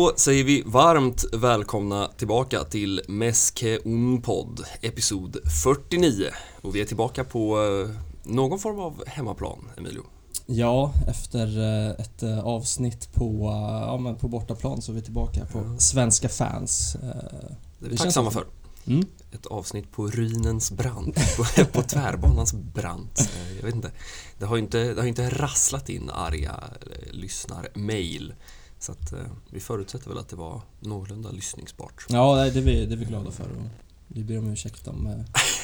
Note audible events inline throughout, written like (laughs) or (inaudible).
Då säger vi varmt välkomna tillbaka till Meske Unpod, episod 49. Och vi är tillbaka på eh, någon form av hemmaplan, Emilio. Ja, efter eh, ett eh, avsnitt på, ja, men på bortaplan så är vi tillbaka på Ja. svenska fans. Det är vi tacksamma för. Mm. Ett avsnitt på ruinens brant, på, (laughs) på tvärbanans brant. Jag vet inte. Det har ju inte, det har inte rasslat in arga lyssnarmail. Så att eh, vi förutsätter väl att det var någorlunda lyssningsbart. Ja, det är, vi, det är vi glada för. Vi ber om ursäkt om, eh,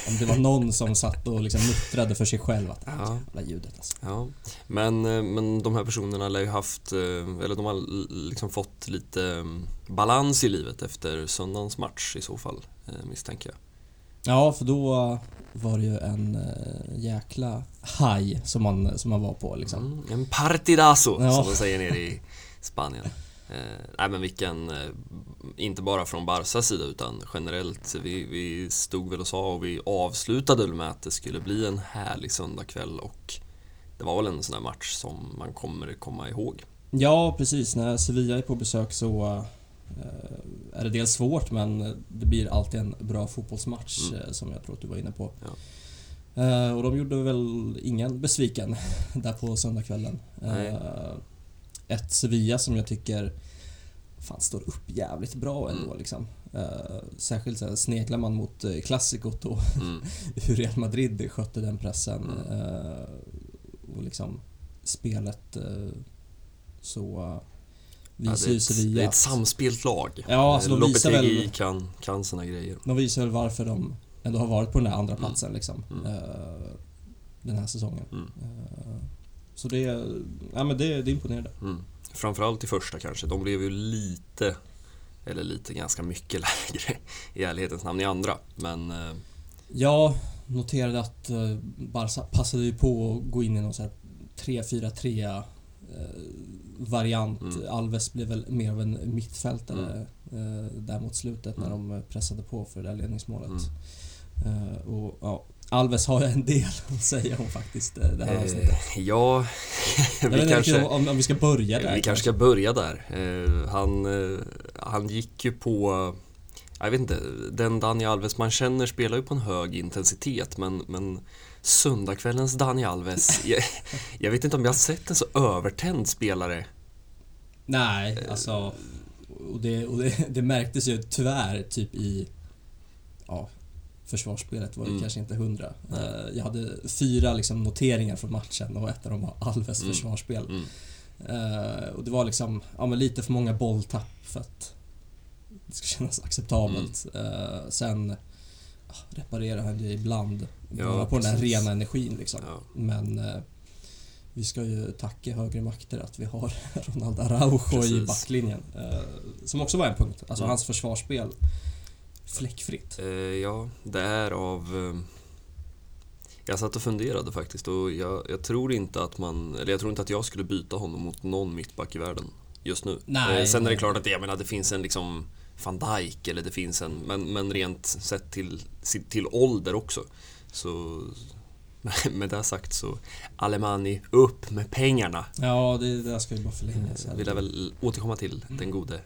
om det var någon som satt och liksom muttrade för sig själv att Ja. jävla ljudet alltså. Ja, men, eh, men de här personerna lär ju haft, eller de har liksom fått lite mm, balans i livet efter söndagens match i så fall, misstänker jag. Ja, för då var det ju en jäkla haj som man, som man var på liksom. Mm, en partidazo, Ja. som de säger nere i Spanien. Eh, nej men vilken, eh, inte bara från Barsas sida utan generellt. Vi, vi stod väl och sa och vi avslutade med att det skulle bli en härlig söndagkväll och det var väl en sån där match som man kommer komma ihåg. Ja, precis. När Sevilla är på besök så eh, är det dels svårt men det blir alltid en bra fotbollsmatch Mm. eh, som jag tror att du var inne på. Ja. Och de gjorde väl ingen besviken (laughs) där på söndagskvällen. Nej. Ett Sevilla som jag tycker fan står upp jävligt bra ändå Mm. liksom. Eh, särskilt så sneglar man mot eh, klassikot och Mm. (laughs) hur Real Madrid skötte den pressen. Mm. Eh, och liksom spelet så Ja, visar det, är ju ett, Sevilla det är ett samspelt lag. Ja, alltså de visar väl- kan, kan sina grejer. De visar väl varför de ändå har varit på den här andra platsen liksom. Mm. den här säsongen. Mm. Så det, ja, men det, det är imponerande. Mm. Framförallt i första kanske. De blev ju lite, eller lite ganska mycket (laughs) lägre i ärlighetens namn i andra. Men eh, Jag noterade att eh, Barca passade ju på att gå in i någon sån här 3-4-3 eh, variant. Mm. Alves blev väl mer av en mittfältare eh, där mot slutet när Mm. de pressade på för det där ledningsmålet. Mm. Och ja, Alves har en del (laughs) att säga om faktiskt eh, det här avsnittet. eh, ja, (laughs) Jag vet vi inte kanske, om, om vi ska börja där. vi kanske ska börja där. Eh, han, han gick ju på, jag vet inte, den Dani Alves man känner spelar ju på en hög intensitet men, men söndagskvällens Dani Alves, (laughs) jag, jag vet inte om jag har sett en så övertänd spelare Nej, alltså... Och, det, och det, det märktes ju tyvärr typ i... Ja, försvarsspelet var ju Mm. kanske inte hundra. Eh, Jag hade fyra liksom noteringar från matchen och ett av dem var Alves Mm. försvarsspel. Mm. Eh, Och det var liksom, ja lite för många bolltapp för att det ska kännas acceptabelt. Eh, Sen ja, reparerar han ju ibland Ja, på den här precis. rena energin liksom. Ja. Men vi ska ju tacka högre makter att vi har (laughs) Ronaldo Araujo i Precis. backlinjen. Eh, som också var en punkt. Alltså Mm. hans försvarsspel fläckfritt. Eh, ja, det är av... Eh, jag satt och funderade faktiskt och jag, jag tror inte att man... Eller jag tror inte att jag skulle byta honom mot någon mittback i världen just nu. Nej, eh, sen är det nej. klart att det, jag menar, det finns en liksom van Dijk eller det finns en... Men, men rent sett till, till ålder också. Så... (laughs) Med det sagt så, Alemani, upp med pengarna! Ja, det, där ska ju bara förlängas. Vi lär väl återkomma till den gode eh,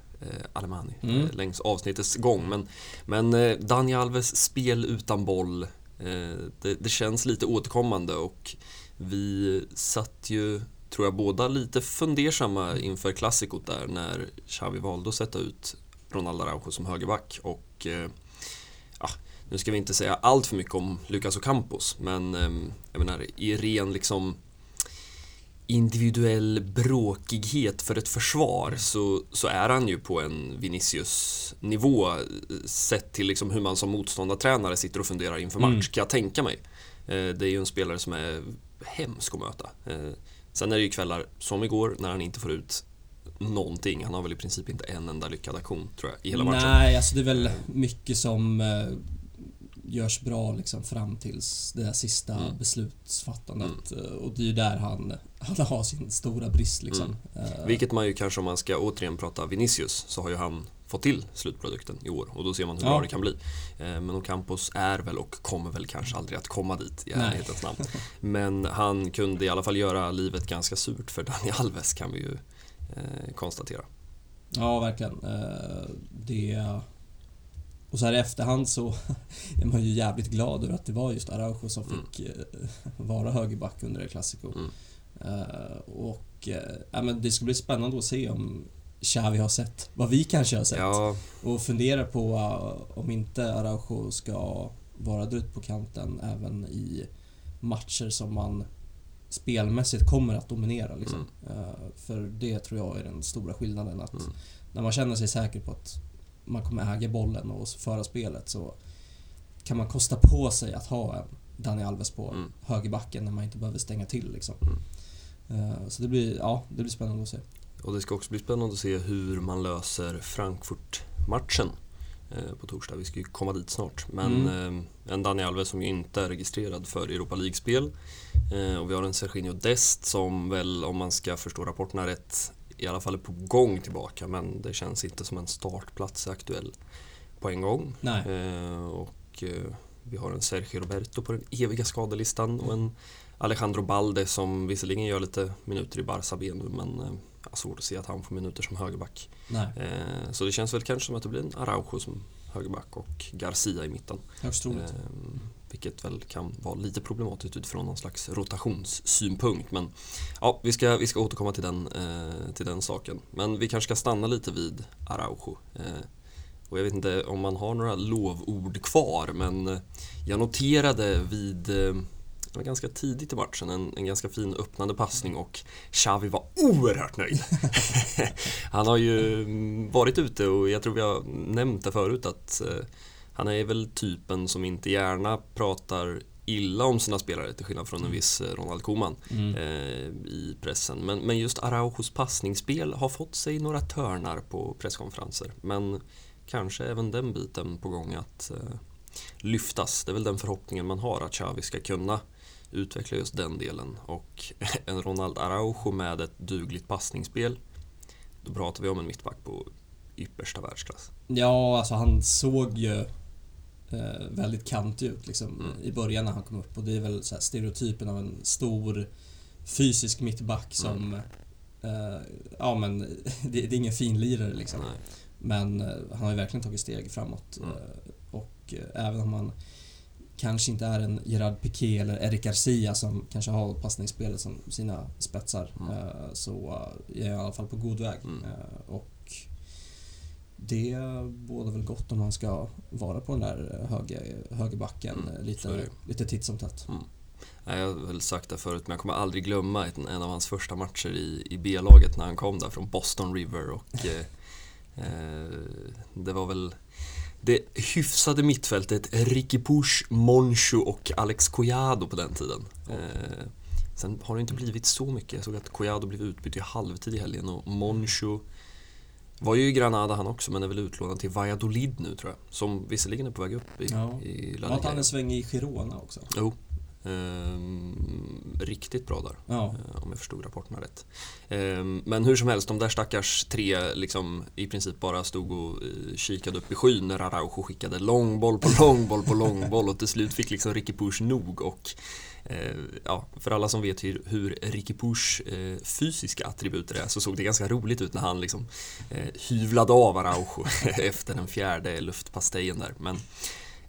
Alemani Mm. eh, längs avsnittets gång. Men, men eh, Dani Alves spel utan boll, eh, det, det känns lite återkommande och vi satt ju, tror jag, båda lite fundersamma inför klassikot där när Xavi valde att sätta ut Ronaldo Araujo som högerback och eh, ja, nu ska vi inte säga allt för mycket om Lucas Ocampos men eh, jag menar i ren liksom individuell bråkighet för ett försvar så, så är han ju på en Vinicius-nivå sett till liksom hur man som motståndartränare sitter och funderar inför match, Mm. kan jag tänka mig. Eh, Det är ju en spelare som är hemsk att möta. Eh, Sen är det ju kvällar som igår när han inte får ut någonting. Han har väl i princip inte en enda lyckad aktion tror jag i hela matchen. Nej, alltså det är väl mycket som eh, görs bra liksom fram tills det där sista Mm. beslutsfattandet. Eh, Och det är ju där han, han har sin stora brist liksom. Eh, Vilket man ju kanske om man ska återigen prata Vinicius så har ju han fått till slutprodukten i år och då ser man hur Ja. bra det kan bli. Eh, Men Ocampos är väl och kommer väl kanske aldrig att komma dit i ärlighetens namn. (laughs) Men han kunde i alla fall göra livet ganska surt för Dani Alves kan vi ju konstatera. Ja, verkligen. Det... Och så här i efterhand så (laughs) är man ju jävligt glad över att det var just Araujo som Mm. fick eh, vara högerback under El Clasico. Mm. Eh, Och ja, men det ska bli spännande att se om Xavi har sett vad vi kanske har sett. Ja, Och fundera på eh, om inte Araujo ska vara drygt på kanten även i matcher som man spelmässigt kommer att dominera. Liksom. Eh, För det tror jag är den stora skillnaden. Att Mm. När man känner sig säker på att man kommer äga bollen och föra spelet så kan man kosta på sig att ha en Dani Alves på Mm. högerbacken när man inte behöver stänga till. Liksom. Mm. Eh, Så det blir, ja, det blir spännande att se. och det ska också bli spännande att se hur man löser Frankfurt-matchen eh, på torsdag. Vi ska ju komma dit snart. Men eh, en Dani Alves som ju inte är registrerad för Europa League-spel. Och vi har en Serginho Dest som väl, om man ska förstå rapporterna rätt, i alla fall är på gång tillbaka. Men det känns inte som en startplats är aktuell på en gång. Eh, och eh, vi har en Sergio Roberto på den eviga skadelistan och en Alejandro Balde som visserligen gör lite minuter i Barca B nu men eh, jag har svårt att se att han får minuter som högerback. Eh, så det känns väl kanske som att det blir en Araujo som högerback och Garcia i mitten. högst troligt. Vilket väl kan vara lite problematiskt utifrån någon slags rotationssynpunkt. Men ja, vi ska, vi ska återkomma till den, eh, till den saken. Men vi kanske ska stanna lite vid Araujo. Eh, och jag vet inte om man har några lovord kvar, men eh, jag noterade vid eh, det var ganska tidigt i matchen, en, en ganska fin öppnande passning och Xavi var oerhört nöjd. (laughs) Han har ju mm, varit ute och jag tror vi har nämnt det förut att eh, han är väl typen som inte gärna pratar illa om sina spelare till skillnad från en viss eh, Ronald Koeman Mm. eh, i pressen. Men, men just Araujos passningsspel har fått sig några törnar på presskonferenser. Men kanske även den biten på gång att eh, lyftas. Det är väl den förhoppningen man har att Xavi ska kunna utveckla just den delen. Och (laughs) en Ronald Araujo med ett dugligt passningsspel då pratar vi om en mittback på yppersta världsklass. Ja, alltså han såg ju väldigt kantig ut liksom, Mm. i början när han kom upp och det är väl så stereotypen av en stor fysisk mittback som... Eh, ja men (laughs) det, det är ingen finlirare liksom. Nej. Men eh, han har ju verkligen tagit steg framåt. Mm. Eh, och eh, även om han kanske inte är en Gerard Piqué eller Eric Garcia som kanske har passningsspelet som sina spetsar. Mm. eh, så är jag i alla fall på god väg. Mm. Eh, och det bådar väl gott om han ska vara på den där höger, högerbacken Mm, eh, lite, lite titt som tätt. Nej, Jag har väl sagt det förut, men jag kommer aldrig glömma en, en av hans första matcher i, i B-laget när han kom där från Boston River och (laughs) eh, eh, det var väl det hyfsade mittfältet Ricky Push, Monchu och Alex Collado på den tiden. Eh, sen har det inte blivit så mycket. Jag såg att Collado blev utbytt i halvtid i helgen och Monchu var ju i Granada han också, men är väl utlånad till Valladolid nu tror jag. Som visserligen är på väg upp i, Ja. i La Var Liga. han en sväng i Girona också? Jo. Ehm, riktigt bra där, Ja. eh, om jag förstod rapporterna rätt. Ehm, men hur som helst, de där stackars tre liksom i princip bara stod och eh, kikade upp i skyn när Araujo skickade långboll på långboll på långboll och till slut fick liksom Ricky Push nog och ja, för alla som vet hur, hur Ricky Push eh, fysiska attributer är så såg det ganska roligt ut när han liksom eh, hyvlade av Araujo (laughs) efter den fjärde luftpastejen där. Men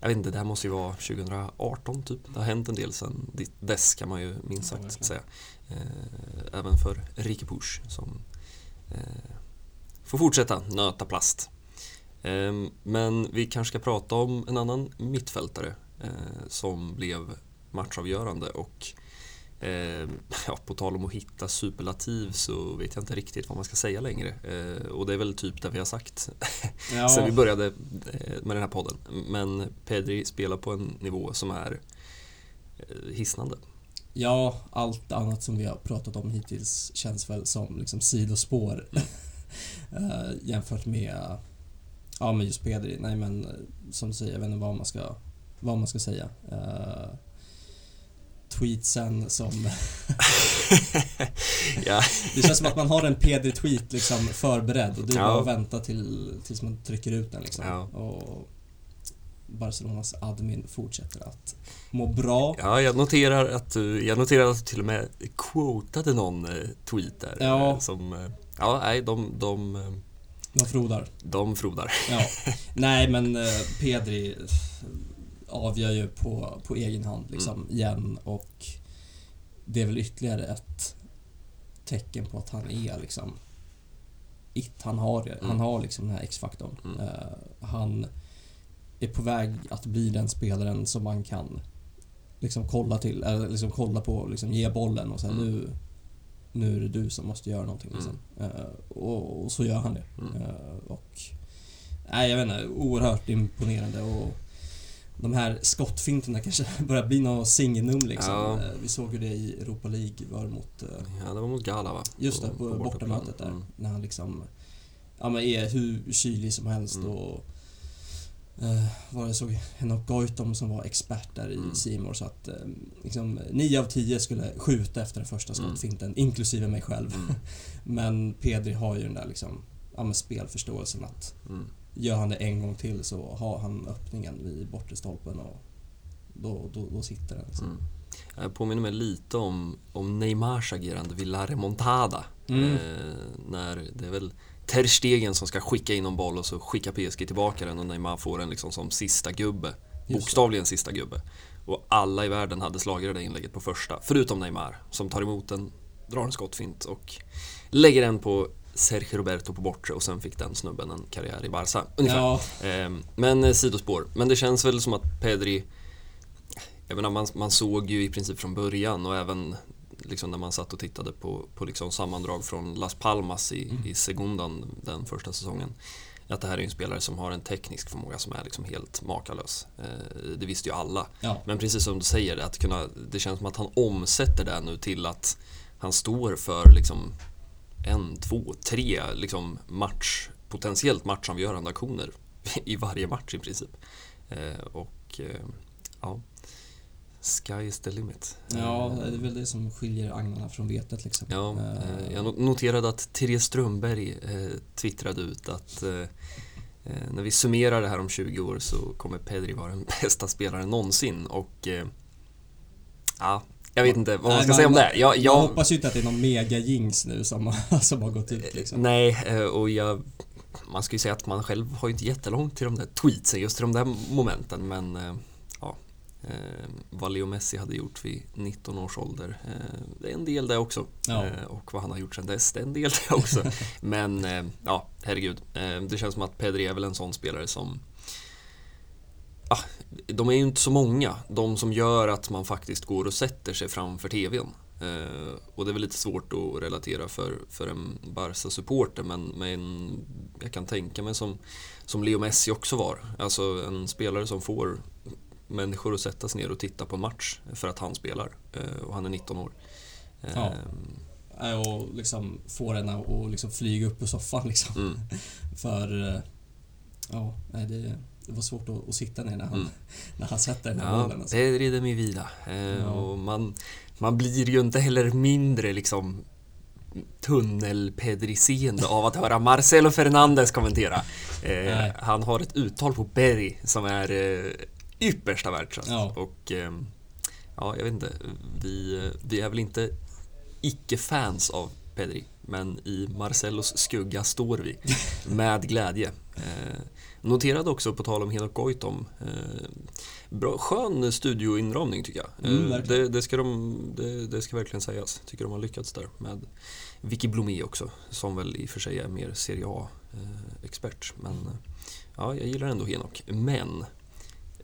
jag vet inte, det här måste ju vara 2018 typ. Det har hänt en del sen dess kan man ju minst sagt verkligen. säga. Eh, även för Ricky Push som eh, får fortsätta nöta plast. Eh, men vi kanske ska prata om en annan mittfältare eh, som blev matchavgörande och eh, (laughs) ja, på tal om att hitta superlativ så vet jag inte riktigt vad man ska säga längre. Eh, och det är väl typ det vi har sagt (laughs) Ja. sen vi började eh, med den här podden. Men Pedri spelar på en nivå som är eh, hisnande. Ja, allt annat som vi har pratat om hittills känns väl som liksom sidospår (laughs) Eh, jämfört med ja, men just Pedri. Nej men som du säger, jag vet inte vad man ska, vad man ska säga. Uh, tweetsen som... (laughs) ja, Det känns som att man har en Pedri-tweet liksom förberedd och är Ja. bara att vänta till, tills man trycker ut den liksom. Ja. Och Barcelonas admin fortsätter att må bra. ja, jag noterar att du, jag noterar att du till och med quotade någon eh, tweet där. Ja. eh, Som, eh, ja, nej, de, de, eh, De frodar. De frodar. Ja. (laughs) Nej, men eh, Pedri eh, avgör ju på, på egen hand liksom Mm. igen och det är väl ytterligare ett tecken på att han är liksom it. Han har, det. han Mm. har liksom den här X-faktorn. Mm. Eh, han är på väg att bli den spelaren som man kan liksom kolla till, eller liksom kolla på, liksom ge bollen och säga Mm. nu nu är det du som måste göra någonting liksom. Eh, och, och så gör han det. Mm. Eh, och Nej, jag vet inte. Oerhört imponerande och de här skottfinterna kanske (laughs) börjar bli något signum liksom. Ja. Eh, Vi såg ju det i Europa League, var mot... eh, Ja, det var mot Gala va? Just det, på, bortaplan. bortamötet där. Mm. När han liksom... Ja men är hur kylig som helst Mm. och... Eh, var det såg Henok Goitom som var expert där i Mm. Simor så att eh, liksom 9 av 10 skulle skjuta efter den första Mm. skottfinten, inklusive mig själv. Mm. (laughs) Men Pedri har ju den där liksom, ja men spelförståelsen att Mm. Gör han det en gång till så har han öppningen vid bortre stolpen och då, då, då sitter den. Liksom. Mm. Jag påminner mig lite om, om Neymars agerande vid La Remontada. Mm. Eh, när det är väl Ter Stegen som ska skicka in en boll och så skickar PSG tillbaka den och Neymar får den liksom som sista gubbe. Just det. Bokstavligen sista gubbe. Och alla i världen hade slagit det inlägget på första, förutom Neymar som tar emot den, drar en skottfint och lägger den på Sergio Roberto på bortre och sen fick den snubben en karriär i Barca. Ungefär. Ja, Ehm, Men eh, sidospår. Men det känns väl som att Pedri... Jag menar, man, man såg ju i princip från början och även liksom när man satt och tittade på, på liksom sammandrag från Las Palmas i, Mm. i Segundan den första säsongen. Att det här är en spelare som har en teknisk förmåga som är liksom helt makalös. Eh, Det visste ju alla. ja. Men precis som du säger, att kunna, det känns som att han omsätter det nu till att han står för liksom en, två, tre liksom match, potentiellt matchavgörande aktioner (laughs) i varje match i princip. Eh, och eh, ja, sky is the limit. ja, Eh, det är väl det som skiljer agnarna från vetet liksom. Ja, jag no- noterade att Therese Strömberg twittrade ut att när vi summerar det här om 20 år så kommer Pedri vara den (laughs) bästa spelaren någonsin och ja, jag vet inte vad man Nej, ska säga om det. Jag, Jag jag, hoppas ju inte att det är någon mega jinx nu som, har- som har gått ut liksom. Nej, eh, och jag, man ska ju säga att man själv har ju inte jättelångt till de där tweetsen, just till de där momenten, men eh, ja. Eh, vad Leo Messi hade gjort vid 19 års ålder, det är en del det också. Ja. Och vad han har gjort sedan dess, det är en del det också. (laughs) men ja, herregud. Det känns som att Pedri är väl en sån spelare som Ah, de är ju inte så många, de som gör att man faktiskt går och sätter sig framför TVn. Eh, och det är väl lite svårt att relatera för, för en Barca-supporter men, men jag kan tänka mig som, som Leo Messi också var. Alltså en spelare som får människor att sätta sig ner och titta på en match för att han spelar. Eh, och han är 19 år. Eh, Ja. Eh, Och liksom få den att liksom flyga upp ur soffan liksom. Mm, (laughs) För... eh, Ja, nej, det, det var svårt att, att sitta ner när han, Mm. (laughs) när han sätter den här ja, bollen. Alltså. Pedri de mi vida. Eh. Och man, man blir ju inte heller mindre liksom tunnelpedriseende av att höra Marcelo Fernandes kommentera. Eh, han har ett uttal på Berry som är eh, yppersta världsklass. Ja. Och eh, ja, jag vet inte. Vi, vi är väl inte icke-fans av Pedri, men i Marcelos skugga står vi (laughs) med glädje. Eh, noterade också, på tal om Henok Goitom, eh, bra, skön studioinramning tycker jag. Mm, Eh, det, det, ska de, det, det ska verkligen sägas. Tycker de har lyckats där med Vicky Blomé också, som väl i och för sig är mer Serie A-expert. Men eh, ja, jag gillar ändå Henok. Men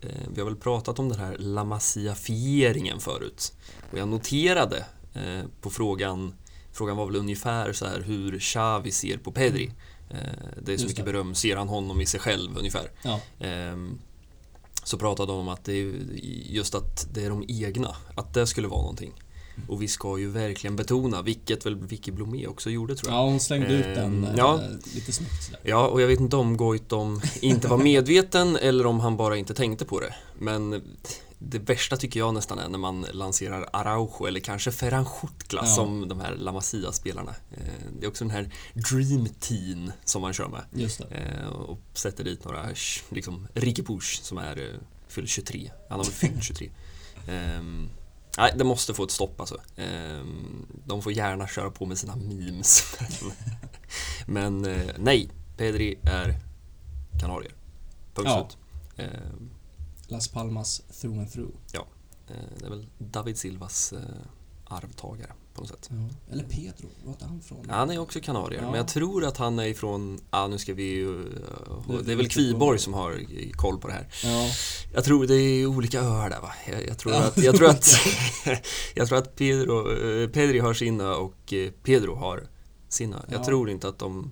eh, vi har väl pratat om den här La Masia-fieringen förut. Och jag noterade eh, på frågan, frågan var väl ungefär så här hur Xavi ser på Pedri. Eh, det är så Just mycket det. beröm, ser han honom i sig själv ungefär? Ja, Ehm, så pratade de om att det är just att det är de egna, att det skulle vara någonting. Och vi ska ju verkligen betona, vilket väl Vicky Blomé också gjorde tror jag. ja hon slängde ut den Ehm, eh, ja. lite snyggt sådär. Ja, och jag vet inte om Goitom inte var medveten eller om han bara inte tänkte på det. Men det värsta tycker jag nästan är när man lanserar Araujo eller kanske Ferran Schutla Ja. som de här La Masia-spelarna. Eh, Det är också den här Dream Team som man kör med. Eh, och sätter dit några, liksom Ricky Push som är eh, fylld 23. Han har väl fyllt 23. (laughs) Ehm, nej, det måste få ett stopp alltså. Ehm, de får gärna köra på med sina memes. (laughs) Men nej, Pedri är kanarier. Punkt Ja. slut. Eh, Las Palmas through and through. eh, det är väl David Silvas eh, arvtagare på något sätt. Ja. Eller Pedro, vart är han från? Ja, Han är också kanarier, Ja. men jag tror att han är ifrån, ja nu ska vi ju, Nu- det är väl Kviborg som har koll på det här. Ja, Jag tror det är olika öar där va? Jag, jag tror Ja, att, jag tror att, (laughs) (laughs) jag tror att Pedro, eh, Pedri har sina och eh, Pedro har sina. Jag Ja. tror inte att de...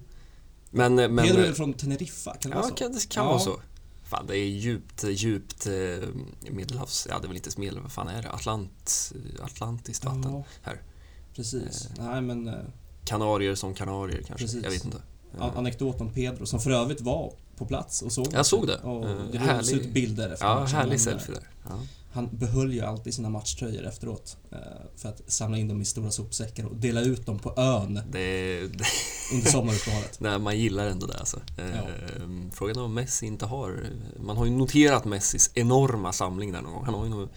Men... eh, men Pedro är från Teneriffa, kan det ja, vara så? kan, det kan Ja. vara så. Fan, det är djupt, djupt eh, medelhavs... Ja, det är väl inte ens medel... Vad fan är det? Atlant, Atlantiskt vatten Ja, här. precis. Nej men, eh, Kanarier som kanarier kanske. Precis. Jag vet inte. an- anekdot om Pedro som för övrigt var på plats och såg Jag såg det. Och Eh, det härlig- rullades ut bilder efter Ja, härlig selfie där. Ja. Han behöll ju alltid sina matchtröjor efteråt eh, för att samla in dem i stora sopsäckar och dela ut dem på ön Det, det, (laughs) under sommaruppehållet. nej, man gillar ändå det alltså. Ja. Eh, Frågan är om Messi inte har... Man har ju noterat Messis enorma samling där någon gång. Han har ju något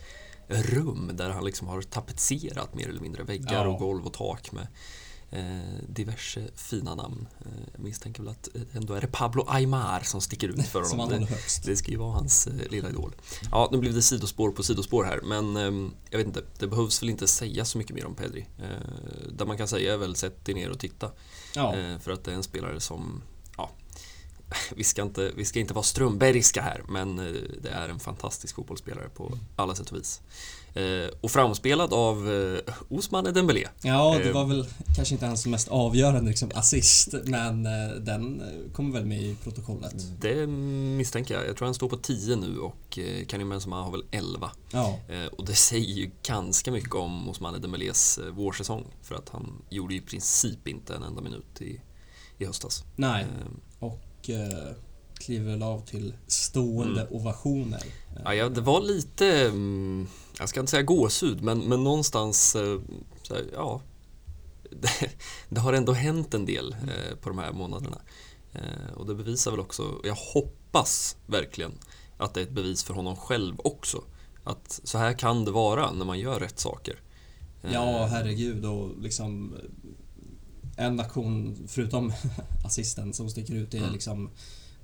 rum där han liksom har tapetserat mer eller mindre väggar Ja. och golv och tak med diverse fina namn. Eh, jag misstänker väl att eh, ändå är det Pablo Aymar som sticker ut för Som honom. han Det- högst. Det ska ju vara hans eh, lilla idol. Ja, nu blev det sidospår på sidospår här, men eh, jag vet inte, det behövs väl inte säga så mycket mer om Pedri. Eh, det man kan säga är väl sätt dig ner och titta. Ja, Eh, för att det är en spelare som, ja, (laughs) vi ska inte, vi ska inte vara Strömbergska här, men eh, det är en fantastisk fotbollsspelare på alla sätt och vis. Eh, och framspelad av eh, Ousmane Dembélé. ja det eh, var väl kanske inte hans mest avgörande liksom, assist men eh, den kommer väl med i protokollet. Det misstänker jag. Jag tror han står på 10 nu och eh, Karim Benzema har väl 11. Ja, Och det säger ju ganska mycket om Ousmane Dembélés eh, vårsäsong. För att han gjorde i princip inte en enda minut i, i höstas. nej. Och kliver väl av till stående Mm. ovationer. Ja, ja, det var lite, mm, jag ska inte säga gåshud, men, men någonstans, eh, här, ja. Det, (laughs) det har ändå hänt en del eh, på de här månaderna. Eh, och det bevisar väl också, jag hoppas verkligen att det är ett bevis för honom själv också. Att så här kan det vara när man gör rätt saker. Eh, Ja, herregud och liksom en aktion förutom (laughs) assisten som sticker ut är Mm. liksom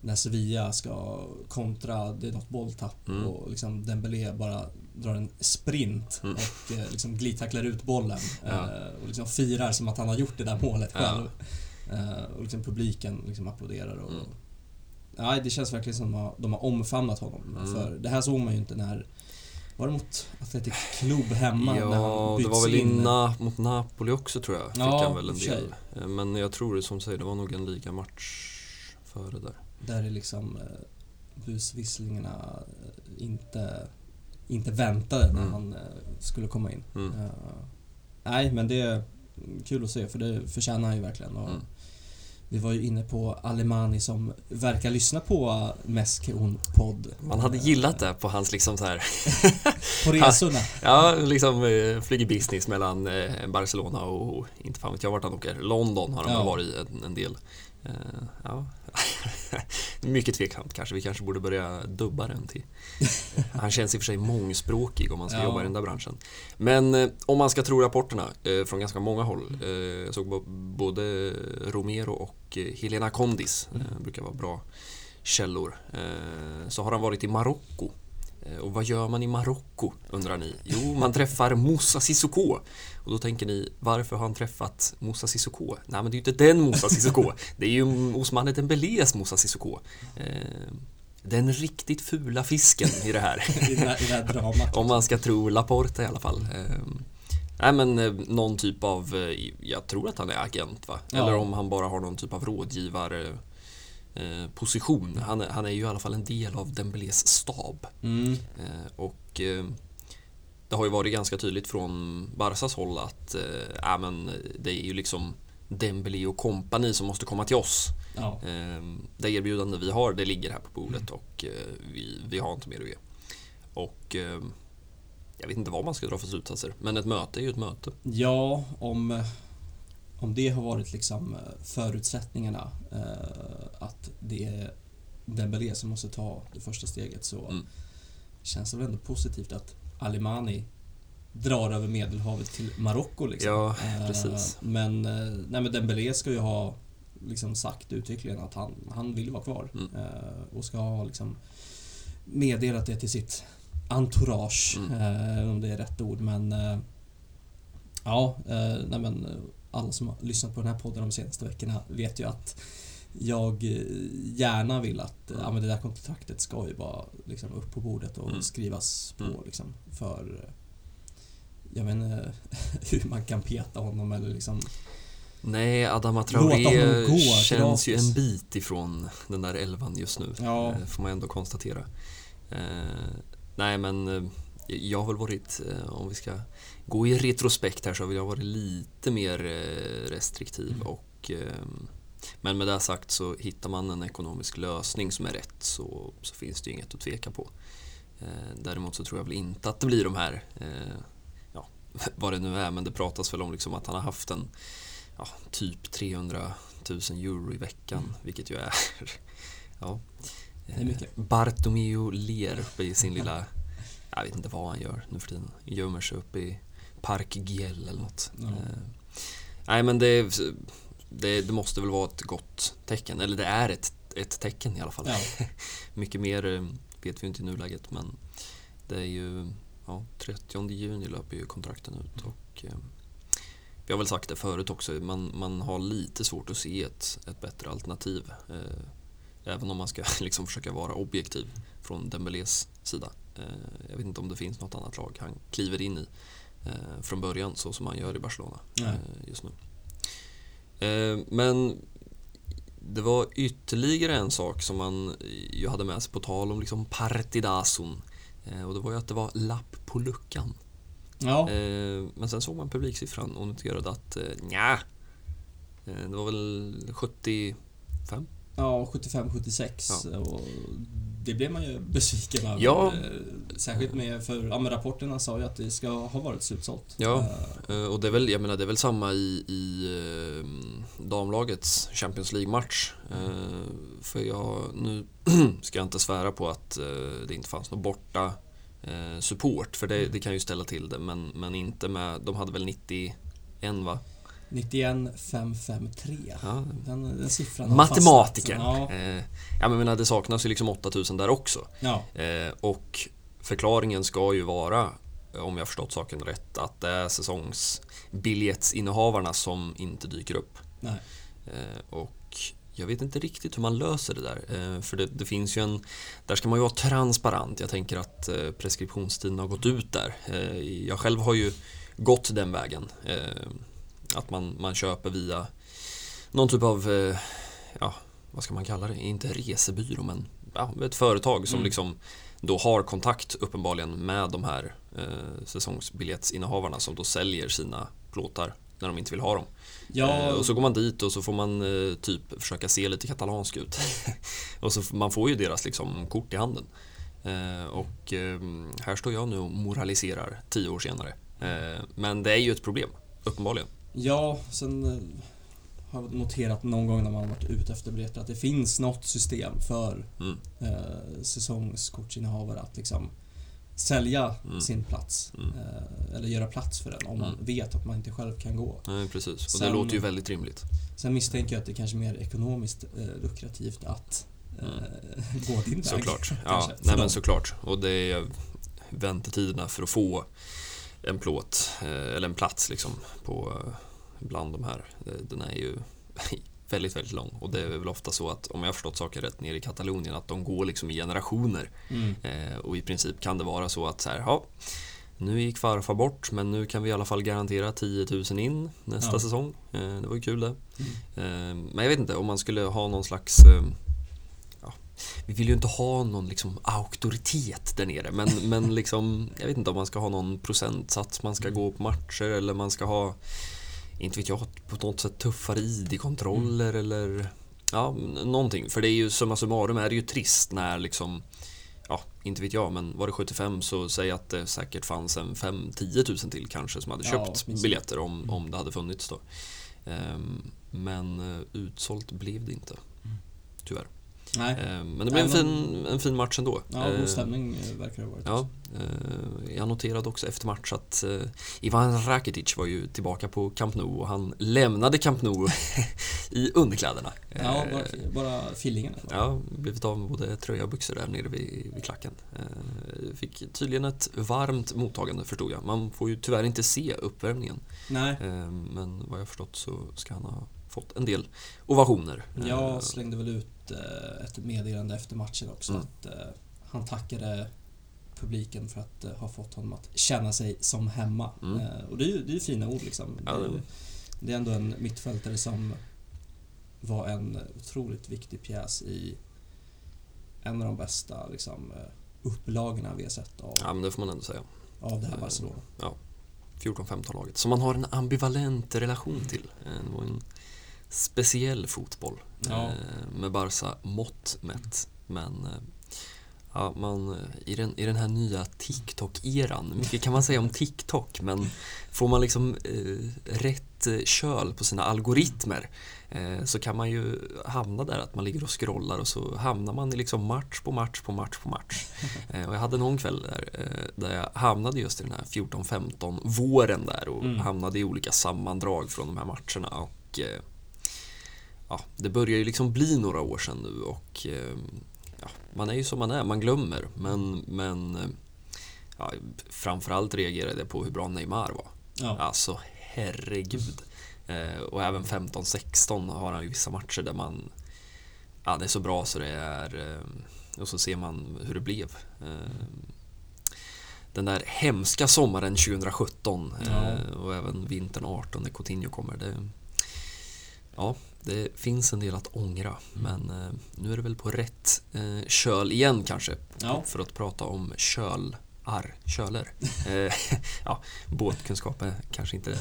när Sevilla ska kontra, det är något bolltapp Mm. och liksom Dembélé bara drar en sprint Mm. och eh, liksom glidtacklar ut bollen Ja. eh, och liksom firar som att han har gjort det där målet Ja. själv. Eh, och liksom publiken liksom applåderar och... Mm. Nej, det känns verkligen som att de har, omfamnat honom. Mm. För det här såg man ju inte när... Var det mot Athletic Club hemma? när han Ja, det byts var väl in? na, mot Napoli också tror jag. Fick Ja, han väl en del. Eh, Men jag tror som säger, det var nog en ligamatch före där. Där är liksom busvisslingarna inte, inte väntade när Mm. han eh, skulle komma in. Mm. Eh, nej, men det är kul att se för det förtjänar han ju verkligen. Och Mm. Vi var ju inne på Alemani som verkar lyssna på Meske podd Man hade gillat det på hans liksom så här, (laughs) På resorna. (laughs) ja liksom eh, flyger business mellan eh, Barcelona och, inte fan vet jag vart han åker, London har han Ja. varit en, en del. Eh, ja. (laughs) Mycket tveksamt kanske, vi kanske borde börja dubba den till. (laughs) Han känns i och för sig mångspråkig om man ska Ja. jobba i den där branschen. Men eh, om man ska tro rapporterna eh, från ganska många håll. Eh, jag såg både Romero och eh, Helena Condis, eh, brukar vara bra källor. Så har han varit i Marocko. Eh, Och vad gör man i Marocko undrar ni? Jo, man träffar Moussa Sissoko. Och då tänker ni, varför har han träffat Moussa Sissoko? Nej, men det är ju inte den Moussa Sissoko. (laughs) Det är ju Ousmane Dembélés Moussa Sissoko. Eh, Den riktigt fula fisken i det här. (laughs) I det här, i det här dramat. Om man ska tro Laporta i alla fall. Ehm, Nej men eh, någon typ av, eh, jag tror att han är agent va? Ja. Eller om han bara har någon typ av rådgivare eh, position. Han är, han är ju i alla fall en del av Dembélés stab. Mm. Eh, och eh, det har ju varit ganska tydligt från Barsas håll att eh, men det är ju liksom Dembélé och kompani som måste komma till oss. Ja. Eh, Det erbjudande vi har, det ligger här på bordet och eh, vi, vi har inte mer att ge. Och eh, jag vet inte vad man ska dra för slutsatser, men ett möte är ju ett möte. Ja, om, om det har varit liksom eh, förutsättningarna eh, att det är Dembélé som måste ta det första steget så Mm. känns det väl ändå positivt att Alimani drar över Medelhavet till Marocko liksom. Ja, Eh, precis. Men, nej men Dembélé ska ju ha liksom sagt uttryckligen att han, han vill vara kvar Mm. och ska ha liksom meddelat det till sitt entourage, Mm. om det är rätt ord. Men ja, nej men alla som har lyssnat på den här podden de senaste veckorna vet ju att jag eh, gärna vill att Mm. ja, men det där kontraktet ska ju bara liksom upp på bordet och Mm. skrivas på. Mm. Liksom, för eh, jag vet inte (laughs) hur man kan peta honom eller liksom Nej, Adama honom Traoré gå känns ju en bit ifrån den där elvan just nu. Ja. Eh, Får man ändå konstatera. Eh, nej, men eh, jag har väl varit, eh, om vi ska gå i retrospekt här, så har jag varit lite mer eh, restriktiv. Mm. Och, eh, men med det sagt så hittar man en ekonomisk lösning som är rätt så, så finns det ju inget att tveka på. Eh, däremot så tror jag väl inte att det blir de här, ja, (laughs) vad det nu är, men det pratas väl om liksom att han har haft en ja, typ 300 000 euro i veckan, Mm. vilket ju är (laughs) ja. Bartomeu ler i sin (laughs) lilla, jag vet inte vad han gör nu för tiden, gömmer sig uppe i Park Giel eller något. Ja. Eh, nej men det, det, det måste väl vara ett gott tecken, eller det är ett, ett tecken i alla fall. Ja. (laughs) Mycket mer eh, vet vi inte i nuläget men det är ju ja, 30 juni löper ju kontrakten ut och eh, vi har väl sagt det förut också, man, man har lite svårt att se ett, ett bättre alternativ. Eh, även om man ska (laughs) liksom försöka vara objektiv från Dembélés sida. Eh, jag vet inte om det finns något annat lag han kliver in i eh, från början så som han gör i Barcelona Nej. eh, just nu. Men det var ytterligare en sak som man ju hade med sig på tal om liksom partidason. Och det var ju att det var lapp på luckan. Ja. Men sen såg man publiksiffran och noterade att nja, det var väl 75? Ja, 75-76 och det blev man ju besviken över. Ja. Eh, Särskilt med, för ja, rapporterna sa ju att det ska ha varit slutsålt. Ja. Eh, Eh, och det är väl, jag menar, det är väl samma i, i damlagets Champions League-match. För jag, nu (clears throat) ska jag inte svära på att det inte fanns någon borta support, för det, det kan ju ställa till det, men, men inte med, de hade väl 91 va? 91 553. Ja, Den, den siffran fastnat. Ja. Eh, ja, men menar, det saknas ju liksom 8000 där också. ja. Eh, och förklaringen ska ju vara, om jag förstått saken rätt, att det är säsongsbiljettsinnehavarna som inte dyker upp. Nej. Eh, och jag vet inte riktigt hur man löser det där. Eh, för det, det finns ju en... Där ska man ju vara transparent. Jag tänker att eh, preskriptionstiden har gått ut där. Eh, jag själv har ju gått den vägen. Att man, man köper via någon typ av, eh, ja, vad ska man kalla det? Inte resebyrå, men ja, ett företag som Mm. liksom då har kontakt uppenbarligen med de här eh, säsongsbiljettsinnehavarna som då säljer sina plåtar när de inte vill ha dem. Ja, Eh, och så går man dit och så får man eh, typ försöka se lite katalansk ut. (laughs) och så man får ju deras liksom kort i handen. Eh, och eh, här står jag nu och moraliserar tio år senare. Eh, men det är ju ett problem, uppenbarligen. Ja, sen eh, har jag noterat någon gång när man har varit ute efter biljetter att det finns något system för Mm. eh, säsongskortsinnehavare att liksom sälja Mm. sin plats. Mm. Eh, eller göra plats för den om man Mm. ger att man inte själv kan gå. Nej, precis. Och Sen- det låter ju väldigt rimligt. Sen misstänker jag att det kanske är mer ekonomiskt eh, lukrativt att eh, (laughs) gå din väg. Såklart. Ja, nej men såklart. Och det är väntetiderna för att få en plåt, eh, eller en plats liksom, på, eh, bland de här, eh, den är ju (laughs) väldigt, väldigt lång. Och det är väl ofta så att, om jag har förstått saken rätt, nere i Katalonien, att de går liksom i generationer. Mm. Eh, och i princip kan det vara så att så här, ja, nu gick farfar bort, men nu kan vi i alla fall garantera 10 000 in nästa Ja. säsong. Eh, det var ju kul det. Mm. Eh, Men jag vet inte, om man skulle ha någon slags... Ja, vi vill ju inte ha någon liksom auktoritet där nere, men, (laughs) men liksom, jag vet inte om man ska ha någon procentsats man ska gå på matcher eller man ska ha, inte vet jag, på något sätt tuffare ID-kontroller eller ja, någonting. För det är ju summa summarum är det ju trist när liksom Ja, inte vet jag, men var det 75 så säg att det säkert fanns en 5-10 tusen till kanske som hade Ja, köpt åtminstone. biljetter om, om det hade funnits då. Ehm, Men eh, utsålt blev det inte. Mm. Tyvärr. Nej. Eh, Men det blev en fin, en fin match ändå. Ja, Eh, god stämning eh, verkar det ha varit. Ja, eh, jag noterade också efter match att eh, Ivan Rakitic var ju tillbaka på Camp Nou och han lämnade Camp Nou (laughs) i underkläderna. Ja, Eh, bara, bara fillingarna. Ja, blivit av med både tröja och byxor där nere vid, vid klacken. Eh, fick tydligen ett varmt mottagande förstod jag. Man får ju tyvärr inte se uppvärmningen. Nej, Eh, men vad jag förstått så ska han ha fått en del ovationer. Eh, jag slängde väl ut eh, ett meddelande efter matchen också Mm. att eh, han tackade publiken för att eh, ha fått honom att känna sig som hemma. Mm. Och det är ju det är fina ord liksom. Ja, det, är, det- är ändå en mittfältare som var en otroligt viktig pjäs i en av de bästa liksom, upplagorna vi har sett av, Ja, men det får man ändå säga. av det här Barcelona. 14-15-laget. Som man har en ambivalent relation till. Det var en speciell fotboll. Ja. eh, Med Barca mått mätt. Men eh, ja, man, eh, i, den, i den här nya TikTok-eran, mycket kan man säga om TikTok men får man liksom eh, rätt köl på sina algoritmer eh, så kan man ju hamna där att man ligger och scrollar och så hamnar man i liksom match på match på match på match. (laughs) Eh, och jag hade någon kväll där, där jag hamnade just i den här 14-15 våren där och Mm. hamnade i olika sammandrag från de här matcherna. Och, ja, det börjar ju liksom bli några år sedan nu och eh, ja, man är ju som man är, man glömmer. Men, men eh, ja, framförallt reagerade jag på hur bra Neymar var. Ja. Alltså herregud. Eh, och även 15-16 har han ju vissa matcher där man Ja, det är så bra så det är eh, Och så ser man hur det blev. Eh, Den där hemska sommaren 2017 eh, Ja. och även vintern 18 när Coutinho kommer. Det, ja, det finns en del att ångra men eh, nu är det väl på rätt eh, köl igen kanske. Ja. För att prata om kölar, köler. (laughs) Eh, ja, båtkunskap är kanske inte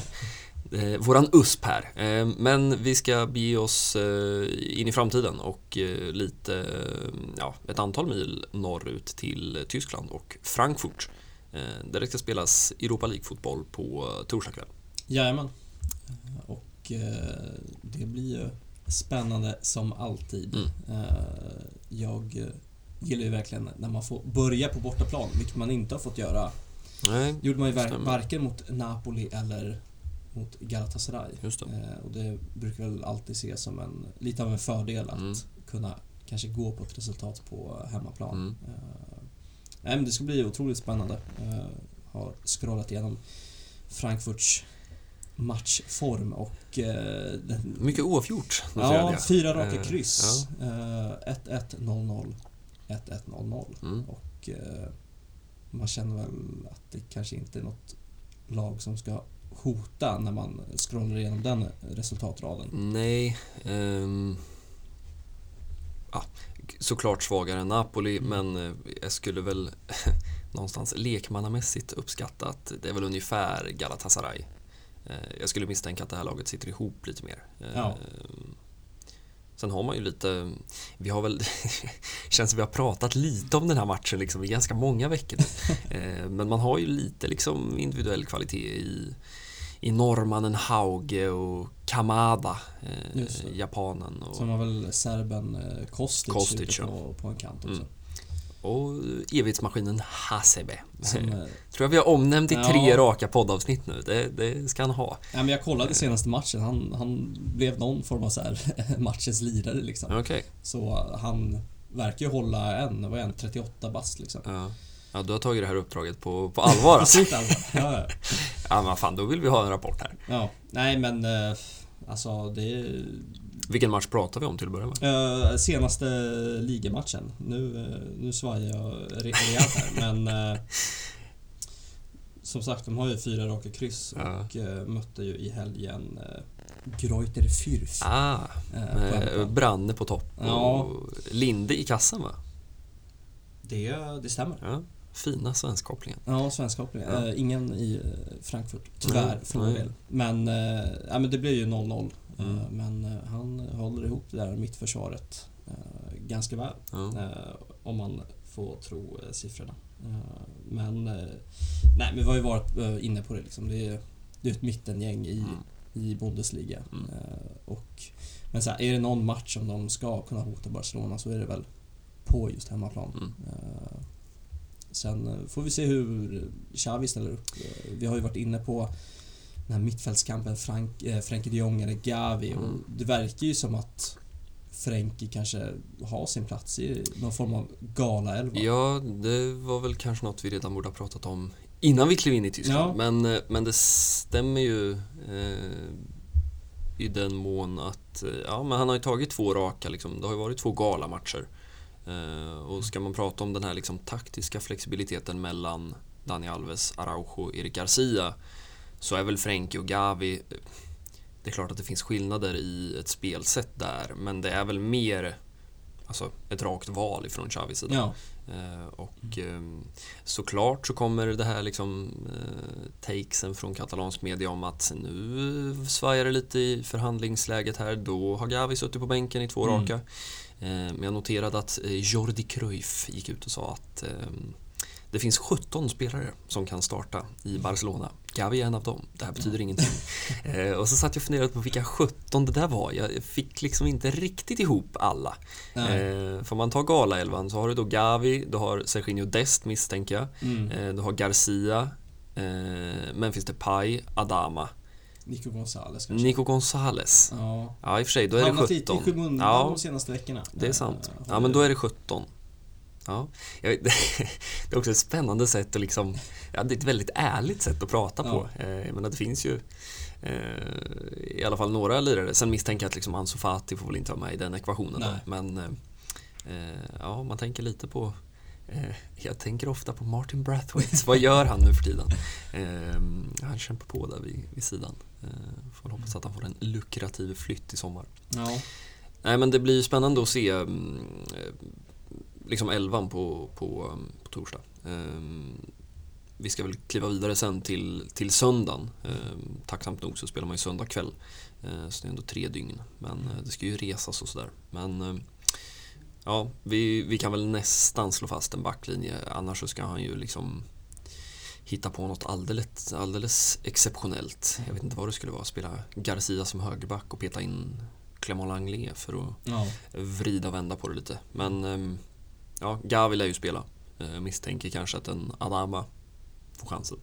eh, våran USP här. Eh, men vi ska bege oss eh, in i framtiden och lite, ja, ett antal mil norrut till Tyskland och Frankfurt. Där det ska spelas Europa League-fotboll på torsdag kväll. Jajamän. Och eh, det blir ju spännande som alltid. Mm. Eh, jag gillar ju verkligen när man får börja på bortaplan, vilket man inte har fått göra. Nej, Det gjorde man ju Stämmer. varken mot Napoli eller mot Galatasaray. det. Eh, och det brukar väl alltid ses som en, lite av en fördel att Mm. kunna kanske gå på ett resultat på hemmaplan. Mm. Nej, men det ska bli otroligt spännande. Eh, har scrollat igenom Frankfurts matchform och eh, den, Mycket oavgjort. Ja, fyra raka Eh, kryss. Eh, 1-1, 0-0, 1-1, 0-0. Mm. Och eh, man känner väl att det kanske inte är något lag som ska hota när man scrollar igenom den resultatraden. Nej. ehm, ja, såklart svagare än Napoli, Mm. men eh, jag skulle väl (laughs) någonstans lekmannamässigt uppskatta att det är väl ungefär Galatasaray. Eh, jag skulle misstänka att det här laget sitter ihop lite mer. Eh, Ja. Sen har man ju lite, vi har väl, (laughs) känns som vi har pratat lite om den här matchen liksom i ganska många veckor nu. (laughs) Eh, Men man har ju lite liksom individuell kvalitet i, i norrmannen Hauge och Kamada, eh, japanen. Och, Som har väl serben Kostic, Kostic, på, på en kant också. Mm. Och evighetsmaskinen Hasebe. Som, eh, Tror jag vi har omnämnt i tre Ja. raka poddavsnitt nu. Det, det ska han ha. ja, men jag kollade senaste matchen, han, han blev någon form av så här (laughs) matchens lirare liksom. Okej. Så han verkar ju hålla en, vad är han, 38 bast liksom. Ja. ja, du har tagit det här uppdraget på, på allvar alltså. (laughs) Ja, ja. Ja, men fan, då vill vi ha en rapport här. ja. Nej men eh, alltså det är Vilken match pratar vi om till att börja med? Eh, senaste ligamatchen. Nu, eh, nu svajar jag re- rejält här, (laughs) men... Eh, som sagt, de har ju fyra raka kryss och eh, mötte ju i helgen Greuter Fürth. Ah, på. Branne på topp Ja. och Linde i kassan va? det, det stämmer. Ja, fina svenskkopplingen. Ja, svenskkoppling. Ja. Ingen i Frankfurt, tyvärr, Nej, för nej. del. Men, ja, men det blir ju 0-0. Mm. Eh, men eh, han håller ihop det där mittförsvaret eh, ganska väl. Ja. Om man får tro siffrorna. Men... Nej, men vi har ju varit inne på det liksom. Det är, det är ett mittengäng i, Mm. i Bundesliga. Mm. Och, men så här, är det någon match som de ska kunna hota Barcelona så är det väl på just hemmaplan. Mm. Sen får vi se hur Xavi ställer upp. Vi har ju varit inne på den här mittfältskampen Frank, eh, Frenkie de Jong eller Gavi och Mm. det verkar ju som att Frenkie kanske har sin plats i någon form av galaelva. Ja, det var väl kanske något vi redan borde ha pratat om innan vi klev in i Tyskland. Ja. Men, eh, men det stämmer ju eh, i den mån att eh, ja, men han har ju tagit två raka, liksom, det har ju varit två galamatcher. Eh, och ska man prata om den här liksom, taktiska flexibiliteten mellan Dani Alves, Araujo och Eric Garcia så är väl Frenkie och Gavi det är klart att det finns skillnader i ett spelsätt där men det är väl mer alltså, ett rakt val ifrån Xavis sida. Ja, Eh, och eh, såklart så kommer det här liksom eh, takesen från katalansk media om att nu svajar det lite i förhandlingsläget här. Då har Gavi suttit på bänken i två Mm. raka. Eh, men jag noterade att Jordi Cruyff gick ut och sa att eh, det finns 17 spelare som kan starta i Barcelona. Gavi är en av dem. Det här betyder ingenting. (laughs) Eh, och så satt jag och funderade på vilka 17 det där var. Jag fick liksom inte riktigt ihop alla. Eh, får man ta Galaelvan så har du då Gavi, du har Serginho Dest misstänker jag. Mm. Eh, du har Garcia, eh, Memphis Depay, Adama, Nico Gonzales kanske. Nico Gonzales. Ja. Ja, i och för sig, då är det Hamnat lite 17. i skymundan Ja, de senaste veckorna. det är sant. Eh, Ja, men då är det 17. Ja, vet, (laughs) det är också ett spännande sätt att liksom, ja, det är ett väldigt ärligt sätt att prata på. Eh, Jag menar, det finns ju eh, i alla fall några lirare. Sen misstänker jag att liksom Ansu Fati får väl inte vara med i den ekvationen. Nej. Men eh, ja, man tänker lite på jag tänker ofta på Martin Brathwaite. Vad gör han nu för tiden? Han kämpar på där vid, vid sidan. Får hoppas att han får en lukrativ flytt i sommar. Ja. Nej men det blir spännande att se mm, liksom elvan på, på, mm, på torsdag. Ehm, Vi ska väl kliva vidare sen till, till söndagen. Ehm, Tacksamt nog så spelar man ju söndag kväll. Eh, Så det är ändå tre dygn. Men eh, det ska ju resas och sådär. Men eh, ja, vi, vi kan väl nästan slå fast en backlinje. Annars så ska han ju liksom hitta på något alldeles, alldeles exceptionellt. Jag vet inte vad det skulle vara. Spela Garcia som högerback och peta in Clément Langlais för att Ja. vrida och vända på det lite. Men ehm, ja, Gavi lär ju spela. Eh, misstänker kanske att en Adama får chansen.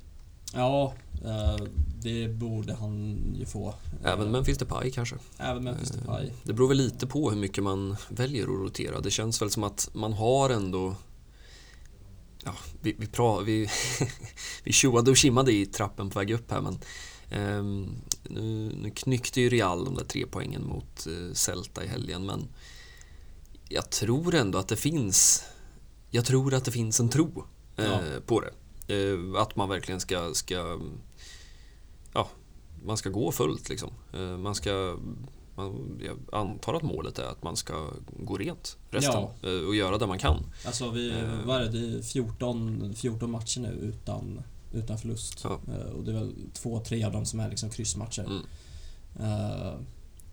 Ja, eh, det borde han ju få. Även Memphis Depay kanske. Även Memphis Eh, Depay. Det beror väl lite på hur mycket man väljer att rotera. Det känns väl som att man har ändå Ja, vi, vi, pra, vi, (laughs) vi tjoade och kimmade i trappen på väg upp här men ehm, nu, nu knyckte ju Real de där tre poängen mot eh, Celta i helgen men jag tror ändå att det finns jag tror att det finns en tro eh, Ja. på det. Eh, att man verkligen ska, ska ja, man ska gå fullt liksom. Eh, man ska man, jag antar att målet är att man ska gå rent resten Ja. eh, och göra det man kan. Alltså vi, Eh. vad är det? Det är 14, 14 matcher nu utan, utan förlust. Ja. Eh, Och det är väl två, tre av dem som är liksom kryssmatcher. Mm.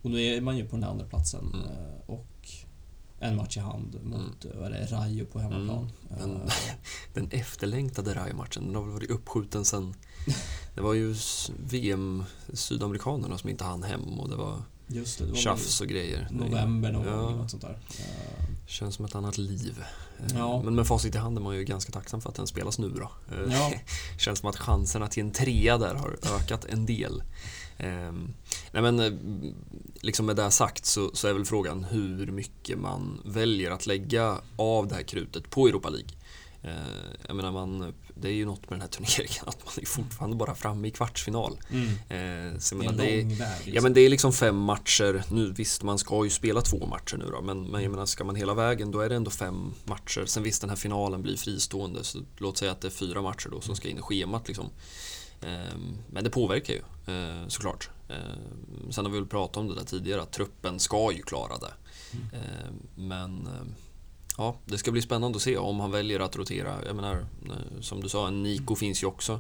Och nu är man ju på den andra platsen Mm. Och en match i hand mot, är det, Rayo på hemmaplan. Mm. Men- Eh, (laughs) Den efterlängtade Rayo-matchen, den har väl varit uppskjuten sen (laughs) Det var ju s- VM Sydamerikanerna som inte hann hem och det var Just det, det var tjafs och grejer. november någon Ja. något sånt där. Eh, Känns som ett annat liv. Eh, Ja. Men med facit i hand är man ju ganska tacksam för att den spelas nu då. Ja. (laughs) Känns som att chanserna till en trea där har ökat en del. Ehm, nej men eh, liksom med det sagt så, så är väl frågan hur mycket man väljer att lägga av det här krutet på Europa League. Eh, jag menar man, det är ju något med den här turneringen att man är fortfarande bara framme i kvartsfinal. Mm. Så jag Det är det liksom. Ja men det är liksom fem matcher. Nu visst, man ska ju spela två matcher nu då. Men, men jag menar, ska man hela vägen då är det ändå fem matcher. Sen visst, den här finalen blir fristående. Så låt säga att det är fyra matcher då som ska in i schemat liksom. Ehm, Men det påverkar ju eh, såklart. Ehm, Sen har vi väl pratat om det där tidigare att truppen ska ju klara det. Ehm, Men eh, ja, det ska bli spännande att se om han väljer att rotera. Jag menar, eh, som du sa, en Nico finns ju också.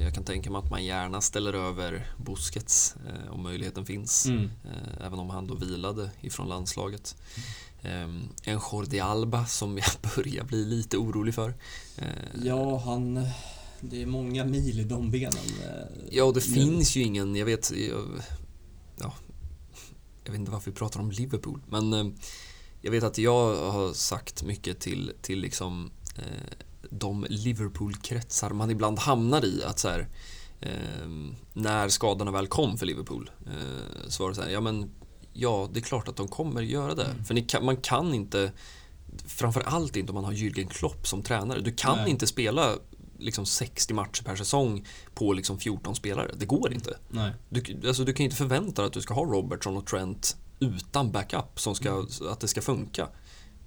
Jag kan tänka mig att man gärna ställer över Busquets om möjligheten finns. Mm. Även om han då vilade ifrån landslaget. Ehm, En Jordi Alba som jag (laughs) börjar bli lite orolig för. Ja, han... det är många mil i de benen. eh, Ja, och det nu. finns ju ingen, jag vet, jag, ja, jag vet inte varför vi pratar om Liverpool, men eh, jag vet att jag har sagt mycket till, till liksom eh, de Liverpool-kretsar man ibland hamnar i, att så här, eh, när skadorna väl kom för Liverpool, eh, så var det så här, ja men, ja, det är klart att de kommer göra det. Mm. För kan, man kan inte, framför allt inte om man har Jürgen Klopp som tränare, du kan Nej. inte spela liksom 60 matcher per säsong på liksom 14 spelare. Det går inte. Nej. Du, alltså, du kan inte förvänta dig att du ska ha Robertson och Trent utan backup, som ska, Mm. att det ska funka.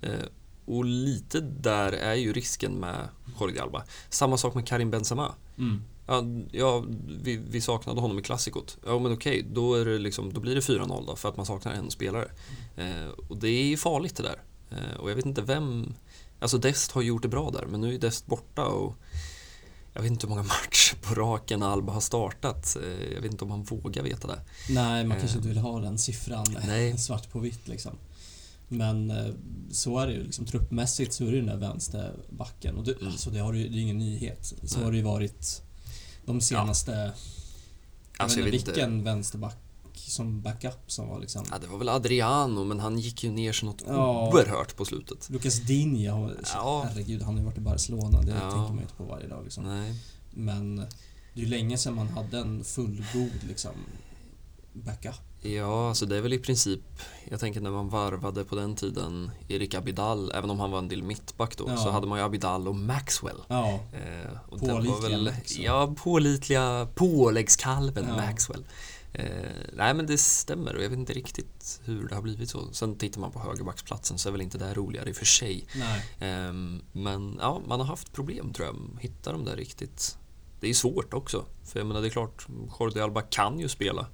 Eh, och lite där är ju risken med Jordi Alba. Samma sak med Karim Benzema. Mm. Ja, ja vi, vi saknade honom i klassikot. Ja men okej, då, liksom, då blir det 4-0 då för att man saknar en spelare. Eh, och det är farligt det där. Eh, och jag vet inte vem... Alltså Dest har gjort det bra där, men nu är Dest borta och jag vet inte hur många matcher på raken Alba har startat. Eh, jag vet inte om han vågar veta det. Nej, man kanske Eh. inte vill ha den siffran Nej. (laughs) svart på vitt liksom. Men eh, så är det ju liksom truppmässigt så är det ju den där vänsterbacken och det, Mm. alltså, det, har ju, det är ingen nyhet. Så Nej. har det ju varit de senaste... Alltså, jag vet inte. vilken vänsterback som backup som var liksom... Ja, det var väl Adriano, men han gick ju ner sig något Ja. oerhört på slutet. Lucas Digne, har- Ja. herregud han har ju varit i Barcelona, det Ja. tänker man ju inte på varje dag liksom. Nej. Men det är ju länge sedan man hade en fullgod liksom backup. Ja, alltså det är väl i princip, jag tänker när man varvade på den tiden Erik Abidal, även om han var en del mittback då, Ja. så hade man ju Abidal och Maxwell. Ja, Eh, och Pålitliga var väl. Ja, pålitliga påläggskalven Ja. Maxwell. Eh, nej men det stämmer och jag vet inte riktigt hur det har blivit så. Sen tittar man på högerbacksplatsen så är väl inte det roligare i och för sig. Ehm, men ja, man har haft problem tror jag. Hitta de där riktigt. Det är svårt också. För jag menar det är klart, Jordi Alba kan ju spela.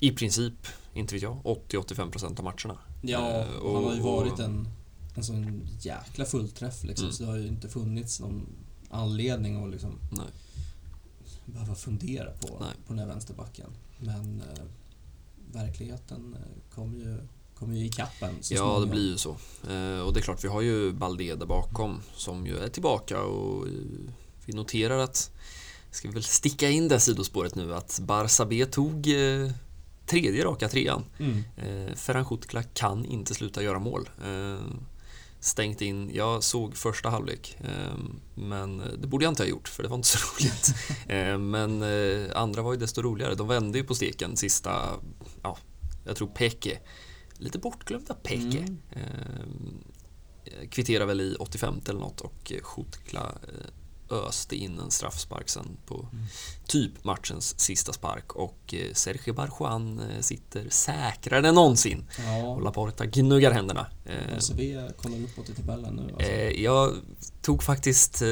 I princip, inte vet jag, 80-85% av matcherna. Ja, Eh, och han har ju varit en, en sån jäkla fullträff liksom. Mm. Så det har ju inte funnits någon anledning att liksom Nej. Behöva fundera på, Nej. på den här vänsterbacken. Men eh, verkligheten eh, kommer ju, kommer ju ikapp en så Ja, det småningom. blir ju så. Eh, och det är klart, vi har ju Balde där bakom som ju är tillbaka och eh, vi noterar att, ska vi väl sticka in det sidospåret nu, att Barça B tog eh, tredje raka trean. Mm. Eh, Ferran Schutkla kan inte sluta göra mål. Eh, stängt in, jag såg första halvlek, eh, men det borde jag inte ha gjort för det var inte så (laughs) roligt. eh, men eh, andra var ju desto roligare. De vände ju på steken sista, ja, jag tror Peke, lite bortglömda Peke. Mm. Eh, kvitterar väl i 85 eller något och Schutkla öste in en straffspark sen på Mm. typ matchens sista spark och eh, Sergio Barjuan eh, sitter säkrare än någonsin och Ja, Laporta gnuggar händerna. Eh, ÖCB kollar uppåt i tabellen nu alltså. jag tog faktiskt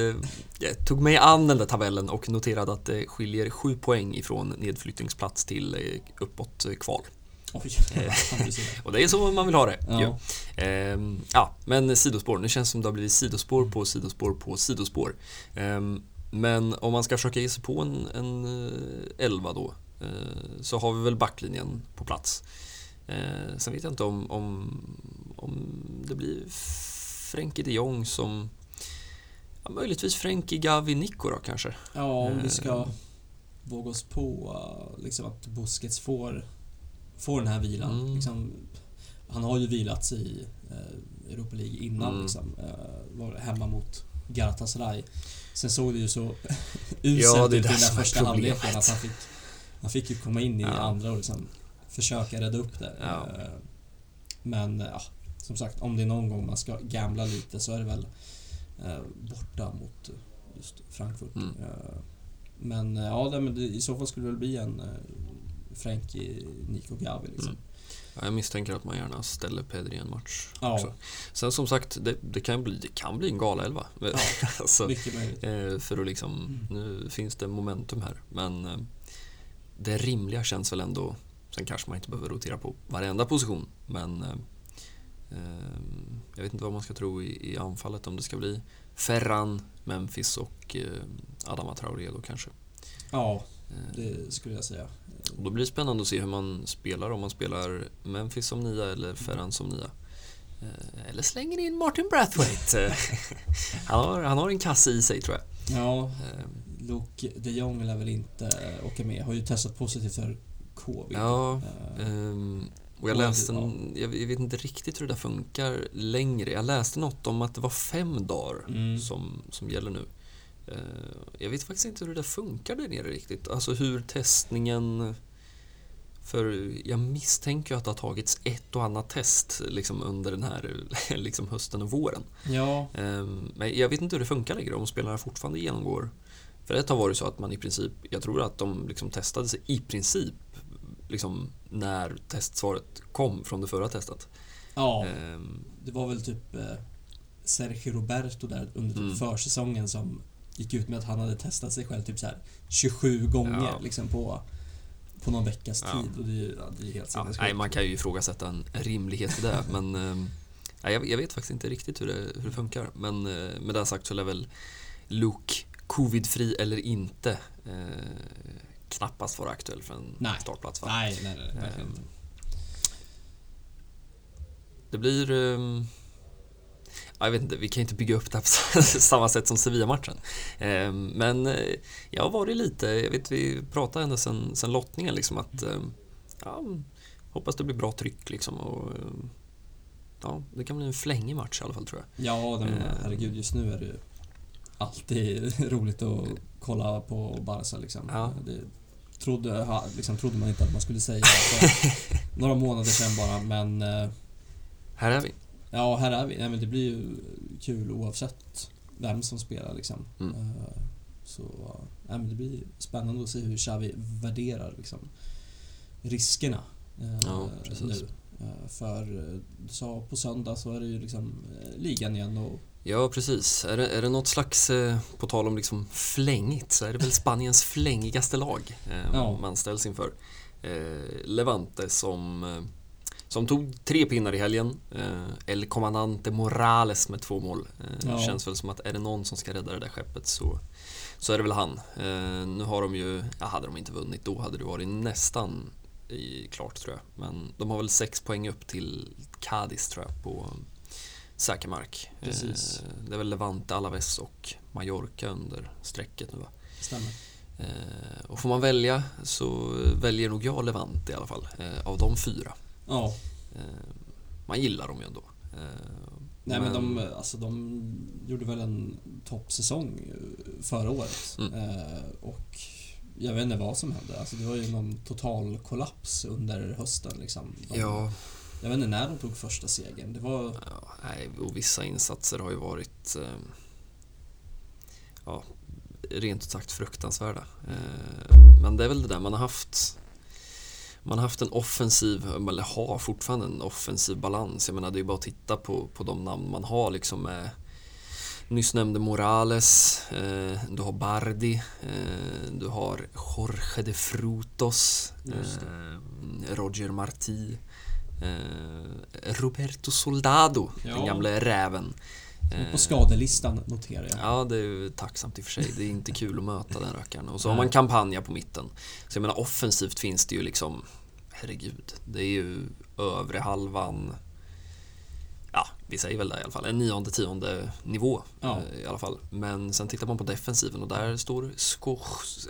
jag tog mig an den där tabellen och noterade att det skiljer sju poäng ifrån nedflyttningsplats till uppåt kval. Eh. Och det är så man vill ha det. Ja. Ehm, ja, men sidospår. Nu känns det som det har blivit sidospår på sidospår på sidospår. Ehm, men om man ska försöka ge sig på en, en eh, elva då eh, så har vi väl backlinjen på plats. Eh, sen vet jag inte om, om, om det blir Frenkie de Jong som ja, möjligtvis Frenkie Gavi Nico då kanske. Ja, om vi ska Eh. våga oss på liksom att Busquets får, får den här vilan. Mm. Liksom, han har ju vilats i uh, Europa League innan Mm. liksom. Uh, var hemma mot Galatasaray. Sen såg det ju så uselt ut i den där första halvleken att han fick, han fick ju komma in i Ja. andra och liksom försöka rädda upp det. Ja. Eh, Men uh, ja, som sagt, om det är någon gång man ska gambla lite så är det väl eh, borta mot eh, just Frankfurt. Mm. Eh, men eh, ja, i så fall skulle det väl bli en uh, Frenkie, Nico Gavi liksom. Mm. Ja, jag misstänker att man gärna ställer Pedri i en match Ja. också. Sen som sagt, det, det, kan, bli, det kan bli en galaelva. (laughs) alltså, Mycket möjligt. eh, för att liksom, Mm. nu finns det momentum här. Men eh, det rimliga känns väl ändå, sen kanske man inte behöver rotera på varenda position. Men eh, eh, jag vet inte vad man ska tro i, i anfallet. Om det ska bli Ferran, Memphis och eh, Adama Traoré då kanske. Ja, Eh, det skulle jag säga. och då blir det spännande att se hur man spelar, om man spelar Memphis som nia eller Ferran som nia. Eh, Eller slänger in Martin Brathwaite. (laughs) Eh, han, har, han har en kasse i sig tror jag. Ja, Eh, Luke de Jong lär väl inte åka med. Har ju testat positivt för covid. Ja, Eh, ehm, och jag läste, en, jag vet inte riktigt hur det där funkar längre. Jag läste något om att det var fem dagar Mm. som, som gäller nu. Eh, Jag vet faktiskt inte hur det där funkar där nere riktigt. Alltså hur testningen... För jag misstänker ju att det har tagits ett och annat test liksom under den här (laughs) liksom hösten och våren. ja, Ehm, Men jag vet inte hur det funkar längre, om spelarna fortfarande genomgår... För ett har varit så att man i princip, jag tror att de liksom testade sig i princip liksom när testsvaret kom från det förra testet. ja, Ehm, det var väl typ eh, Sergio Roberto där under typ Mm. försäsongen som gick ut med att han hade testat sig själv typ så här 27 gånger Ja. liksom på, på någon veckas Ja. tid och det är ja, det är helt Ja, nej, man kan ju ifrågasätta en rimlighet i det, (laughs) men ehm, nej, jag, jag vet faktiskt inte riktigt hur det, hur det funkar. Men eh, med det sagt så lär väl Luke covidfri eller inte eh, knappast vara aktuell för en Nej. startplats. Va? Nej, nej, nej, verkligen Ehm, inte. Det blir... ehm, ja, jag vet inte, vi kan ju inte bygga upp det här på (laughs) samma sätt som Sevilla-matchen. Ehm, Men eh, jag har varit lite, jag vet vi pratade ändå sen, sen lottningen liksom att ehm, ja, hoppas det blir bra tryck liksom och ehm, ja, det kan bli en flängig match i alla fall tror jag. Ja, den, Eh. herregud, just nu är det ju alltid (laughs) roligt att kolla på Barca liksom. Ja. Det trodde, liksom, trodde man inte att man skulle säga för (laughs) några månader sedan bara, men eh, Här är vi. Ja, här är vi. Nej, men det blir ju kul oavsett vem som spelar liksom. Mm. Eh, Så nej, men det blir spännande att se hur Xavi värderar liksom, riskerna eh, Ja, nu. Eh, För du sa på söndag så är det ju liksom ligan igen och Ja, precis. Är det, är det något slags, eh, på tal om liksom flängigt, så är det väl (laughs) Spaniens flängigaste lag eh, Ja. man ställs inför. Eh, Levante som, som tog tre pinnar i helgen. Eh, El Comandante Morales med två mål. Eh, Ja. Känns väl som att är det någon som ska rädda det där skeppet så, så är det väl han. Eh, nu har de ju, ja, hade de inte vunnit då hade det varit nästan i, klart tror jag. Men de har väl sex poäng upp till Cadiz tror jag på säker mark. Precis. Det är väl Levante, Alaves och Mallorca under strecket nu va? stämmer. Och får man välja så väljer nog jag Levante i alla fall, av de fyra. Ja, Eh, Man gillar dem ju ändå. Eh, nej men, de, alltså, de gjorde väl en toppsäsong förra året. Mm. Eh, och jag vet inte vad som hände. Alltså, det var ju någon total kollaps under hösten. Liksom. De, Ja, Jag vet inte när de tog första segern. Det var... ja, nej, och vissa insatser har ju varit eh, ja, rent ut sagt fruktansvärda. Eh, Men det är väl det där man har haft man har haft en offensiv, eller har fortfarande en offensiv balans. Jag menar det är bara att titta på, på de namn man har liksom med Nyss nämnde Morales, eh, du har Bardi, eh, du har Jorge de Frutos, eh, Roger Marti, eh, Roberto Soldado, Ja. den gamle räven. På Eh, skadelistan noterar jag. Ja, det är ju tacksamt i och för sig. Det är inte kul att möta den rackaren. Och så har man Campagna på mitten. Så jag menar offensivt finns det ju liksom, herregud, det är ju övre halvan, ja, vi säger väl det i alla fall, en nionde, tionde nivå Ja. eh, i alla fall. Men sen tittar man på defensiven och där står Sko...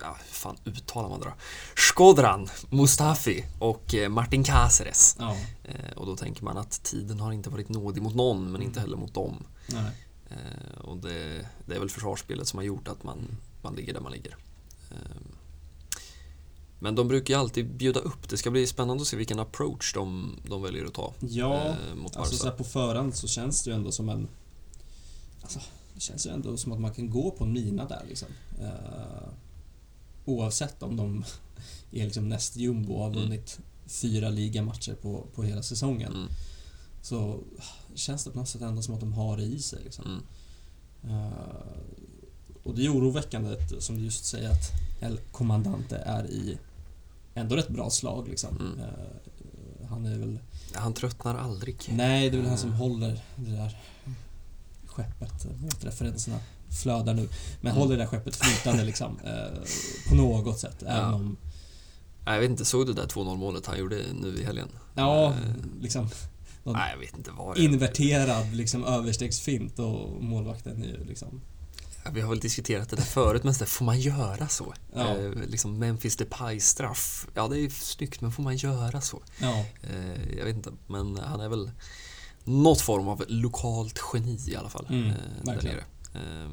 Ja, hur fan uttalar man det då? Skodran, Mustafi och eh, Martin Cáceres. Ja, Eh, Och då tänker man att tiden har inte varit nådig mot någon, men inte heller mot dem. nej. Och det, det är väl försvarsspelet som har gjort att man, man ligger där man ligger. Men de brukar ju alltid bjuda upp. Det ska bli spännande att se vilken approach de, de väljer att ta Ja, eh, mot alltså så på förhand så känns det ju ändå som en... Alltså, det känns ju ändå som att man kan gå på en mina där liksom. Eh, oavsett om de (laughs) är liksom näst jumbo och har Mm. vunnit fyra ligamatcher på, på hela säsongen. Mm, Så känns det på något sätt ändå som att de har det i sig. Liksom. mm. Eh, och det är oroväckande som du just säger att El Comandante är i ändå rätt bra slag liksom. Mm. Eh, han är väl... Han tröttnar aldrig. Nej, det är väl han som Eh. håller det där skeppet. Referenserna flödar nu. Men Mm. håller det där skeppet flytande liksom. Eh, på något sätt. Även Ja. om... Nej, Jag vet inte, såg du det där 2-0 målet han gjorde nu i helgen? Ja, liksom Nej, jag vet inte vad det inverterad liksom överstegsfint och målvakten är ju liksom... Vi har väl diskuterat det där förut, men så där, får man göra så? Ja. Eh, liksom Memphis Depay-straff. Ja, det är snyggt, men får man göra så? Ja, Eh, jag vet inte, men han är väl något form av lokalt geni i alla fall. Mm, eh, verkligen. nere. Eh,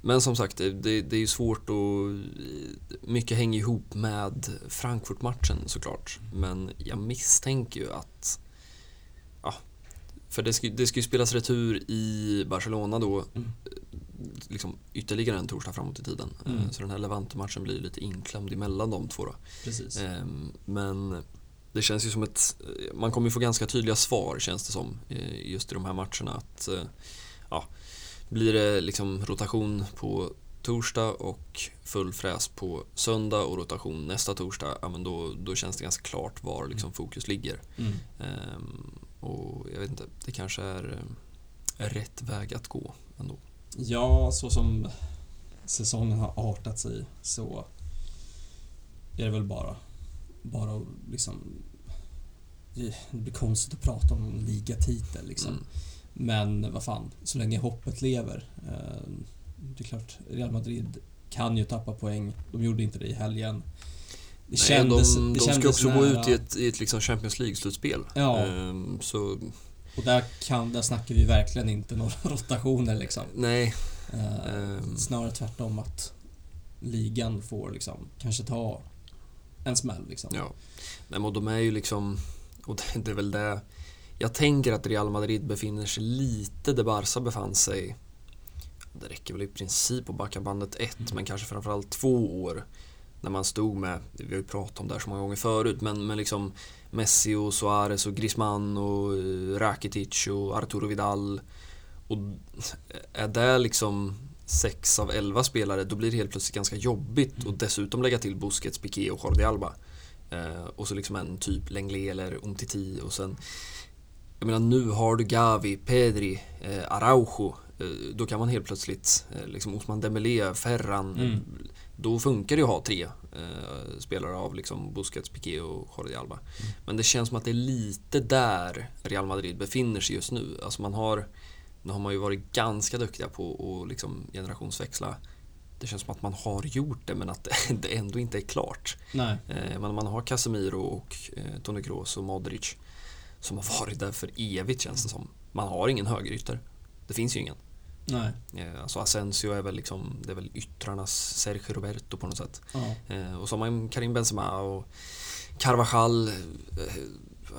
men som sagt, det, det, det är ju svårt och mycket hänger ihop med Frankfurt-matchen såklart. Men jag misstänker ju att för det ska, det ska ju spelas retur i Barcelona då Mm. liksom ytterligare en torsdag framåt i tiden. Eh, Mm. Så den här Levante-matchen blir lite inklämd emellan de två då. precis. Ehm, Men det känns ju som ett... Man kommer ju få ganska tydliga svar känns det som eh, just i de här matcherna. Att, eh, ja, blir det liksom rotation på torsdag och full fräs på söndag och rotation nästa torsdag, ja, men då, då känns det ganska klart var liksom fokus ligger. Mm. Ehm, Och jag vet inte, det kanske är, är rätt väg att gå ändå. Ja, så som säsongen har artat sig så är det väl bara, bara liksom... Det blir konstigt att prata om en ligatitel liksom. Mm. Men vad fan, så länge hoppet lever. Eh, det är klart, Real Madrid kan ju tappa poäng. De gjorde inte det i helgen. Det Nej, kändes, de, det de ska kändes också gå nära. ut i ett, i ett liksom Champions League-slutspel. Ja. Ehm, Så Och där, kan, där snackar vi verkligen inte några (laughs) rotationer liksom. nej, Eh, Ehm. Snarare tvärtom att ligan får liksom kanske ta en smäll liksom. Ja. Nej, men de är ju liksom, och det, det är väl det. Jag tänker att Real Madrid befinner sig lite där Barca befann sig. Det räcker väl i princip att backa bandet ett, Mm. men kanske framförallt två år. När man stod med, vi har ju pratat om det här så många gånger förut, men, men liksom Messi och Suarez och Griezmann och eh, Rakitic och Arturo Vidal. Och är det liksom sex av elva spelare, då blir det helt plötsligt ganska jobbigt och dessutom lägga till Busquets, Piqué och Jordi Alba. Eh, och så liksom en typ Lenglet eller Umtiti och sen Jag menar nu har du Gavi, Pedri, eh, Araujo. Eh, då kan man helt plötsligt, eh, liksom Osman Dembélé, Ferran. Mm. Då funkar det att ha tre eh, spelare av liksom Busquets, Piqué och Jordi Alba. Men det känns som att det är lite där Real Madrid befinner sig just nu. Alltså man har, nu har man ju varit ganska duktiga på att liksom generationsväxla. Det känns som att man har gjort det men att det, (laughs) det ändå inte är klart. Nej. Eh, men man har Casemiro och eh, Toni Kroos och Modric som har varit där för evigt känns det som. Man har ingen högerytter. Det finns ju ingen. Nej. Eh, alltså Asensio är väl liksom, det är väl yttrarnas Sergio Roberto på något sätt. Ja. Eh, och så har man Karim Benzema och Carvajal eh,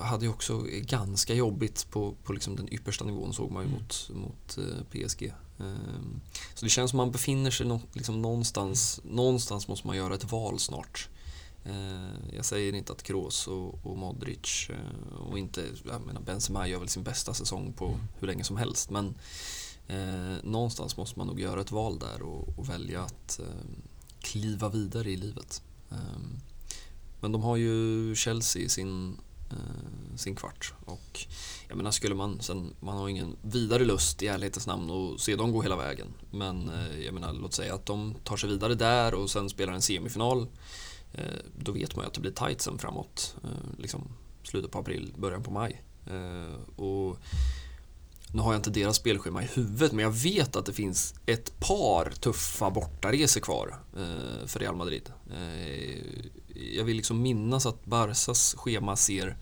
hade ju också ganska jobbigt på, på liksom den yppersta nivån såg man ju Mm. mot, mot PSG. Eh, så det känns som man befinner sig nå, liksom någonstans, någonstans måste man göra ett val snart. Jag säger inte att Kroos och, och Modric och inte, jag menar Benzema gör väl sin bästa säsong på Mm. hur länge som helst men eh, någonstans måste man nog göra ett val där och, och välja att eh, kliva vidare i livet. Eh, men de har ju Chelsea i sin, eh, sin kvart och jag menar skulle man sen, man har ingen vidare lust i ärlighetens namn att se dem gå hela vägen. Men eh, jag menar låt säga att de tar sig vidare där och sen spelar en semifinal. Eh, då vet man ju att det blir tight sen framåt. Eh, liksom slutet på april, början på maj. Eh, och nu har jag inte deras spelschema i huvudet men jag vet att det finns ett par tuffa bortaresor kvar eh, för Real Madrid. Eh, jag vill liksom minnas att Barsas schema ser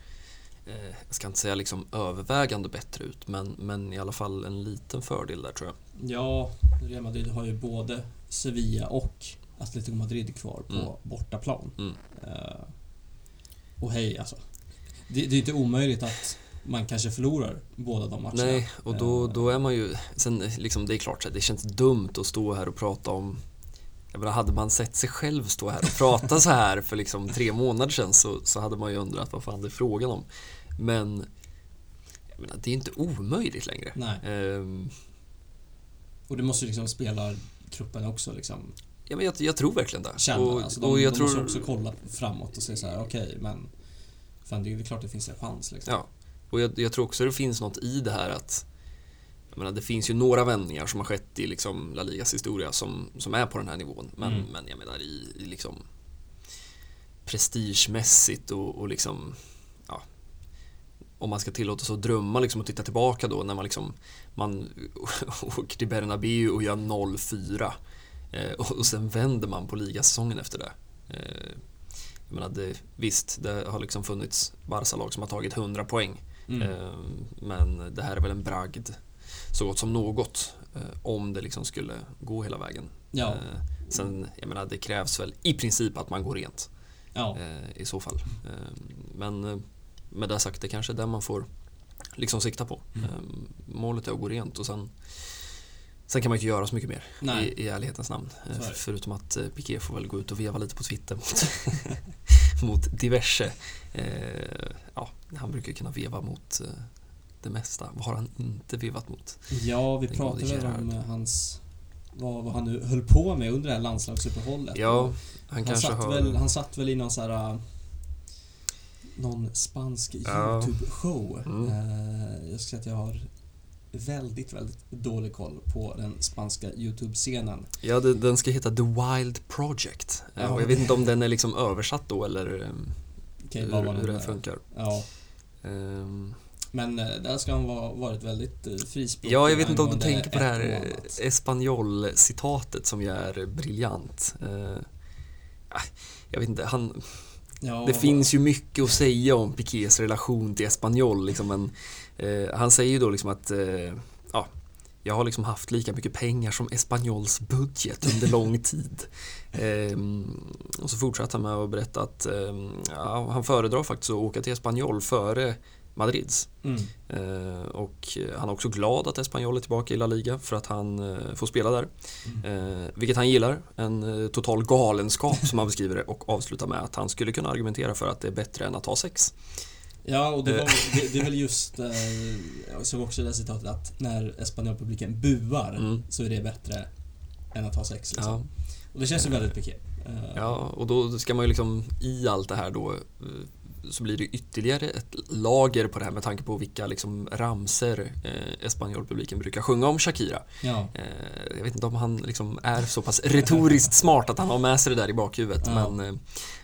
eh, jag ska inte säga liksom övervägande bättre ut men, men i alla fall en liten fördel där tror jag. ja, Real Madrid har ju både Sevilla och Atletico Madrid kvar på Mm. bortaplan. Mm. Eh, och hej alltså. Det, det är inte omöjligt att man kanske förlorar båda de matcherna. Nej, och då, Eh, då är man ju... Sen liksom, det är klart, det känns dumt att stå här och prata om... Jag menar, hade man sett sig själv stå här och prata så här för liksom tre månader sedan så, så hade man ju undrat vad fan det är frågan om. Men jag menar, det är inte omöjligt längre. Nej, Ehm, och det måste ju liksom spela truppen också liksom ja, men jag, jag tror verkligen det. känna. och, alltså, de och jag de tror, måste också kolla framåt och se så här: okej, men fan det är klart det finns en chans liksom. Ja, och jag, jag tror också det finns något i det här att jag menar, det finns ju några vändningar som har skett i liksom La Ligas historia som, som är på den här nivån. Men, Mm. men jag menar i, i liksom prestigemässigt och, och liksom ja, om man ska tillåta sig att drömma liksom, och titta tillbaka då när man liksom man (laughs) åker till Bernabéu och gör 0-4 eh, och sen vänder man på ligasäsongen efter det. Eh, jag menar, det, visst, det har liksom funnits Barca-lag som har tagit 100 poäng Mm. eh, men det här är väl en bragd så gott som något eh, om det liksom skulle gå hela vägen. Ja. Eh, sen, jag menar, det krävs väl i princip att man går rent Ja. i så fall. Men med det sagt, det kanske är det man får liksom sikta på. Mm. Målet är att gå rent och sen Sen kan man inte göra så mycket mer Nej. i, i ärlighetens namn. Är förutom att eh, Piqué får väl gå ut och veva lite på Twitter mot, (laughs) mot diverse. Eh, ja, han brukar kunna veva mot eh, det mesta. Vad har han inte vevat mot? Ja, vi Den pratade väl om eh, hans... Vad, vad han nu höll på med under det här landslagsuppehållet. Ja, han, han, kanske satt har... väl, han satt väl i någon så här... äh, Någon spansk. YouTube-show. Mm. Eh, jag ska säga att jag har väldigt, väldigt dålig koll på den spanska YouTube-scenen. Ja, den ska heta The Wild Project. Eh, Ja, och jag vet inte om den är liksom översatt då eller eh, Okej, hur, var hur den funkar. Ja, Ehm, men eh, där ska han vara, varit väldigt frispråkig Ja, jag vet inte om du tänker på det här. Espanol-citatet som ju är briljant. Ah, jag vet inte, han, Ja, det finns ju mycket att säga om Piqués relation till Espanyol liksom, men eh, han säger ju då liksom att eh, ja, jag har liksom haft lika mycket pengar som Espanyols budget under lång (laughs) tid. Ehm, och så fortsatte han med att berätta att ehm, ja, han föredrar faktiskt att åka till Espanyol före Madrids. Mm. Eh, och han är också glad att Espanyol är tillbaka i La Liga för att han eh, får spela där. Eh, vilket han gillar. En eh, total galenskap som han beskriver det och avslutar med att han skulle kunna argumentera för att det är bättre än att ha sex. Ja, och det, Eh. var, det, det är väl just... Eh, jag såg också det citatet att när Espanyol-publiken buar Mm. så är det bättre än att ha sex. Liksom. Ja, Och det känns ju väldigt Piqué. Eh, ja, och då ska man ju liksom i allt det här då eh, så blir det ytterligare ett lager på det här med tanke på vilka liksom ramser eh, Espanyol-publiken brukar sjunga om Shakira. ja. Eh, jag vet inte om han liksom är så pass retoriskt smart att han har med sig det där i bakhuvudet. Ja. Men eh,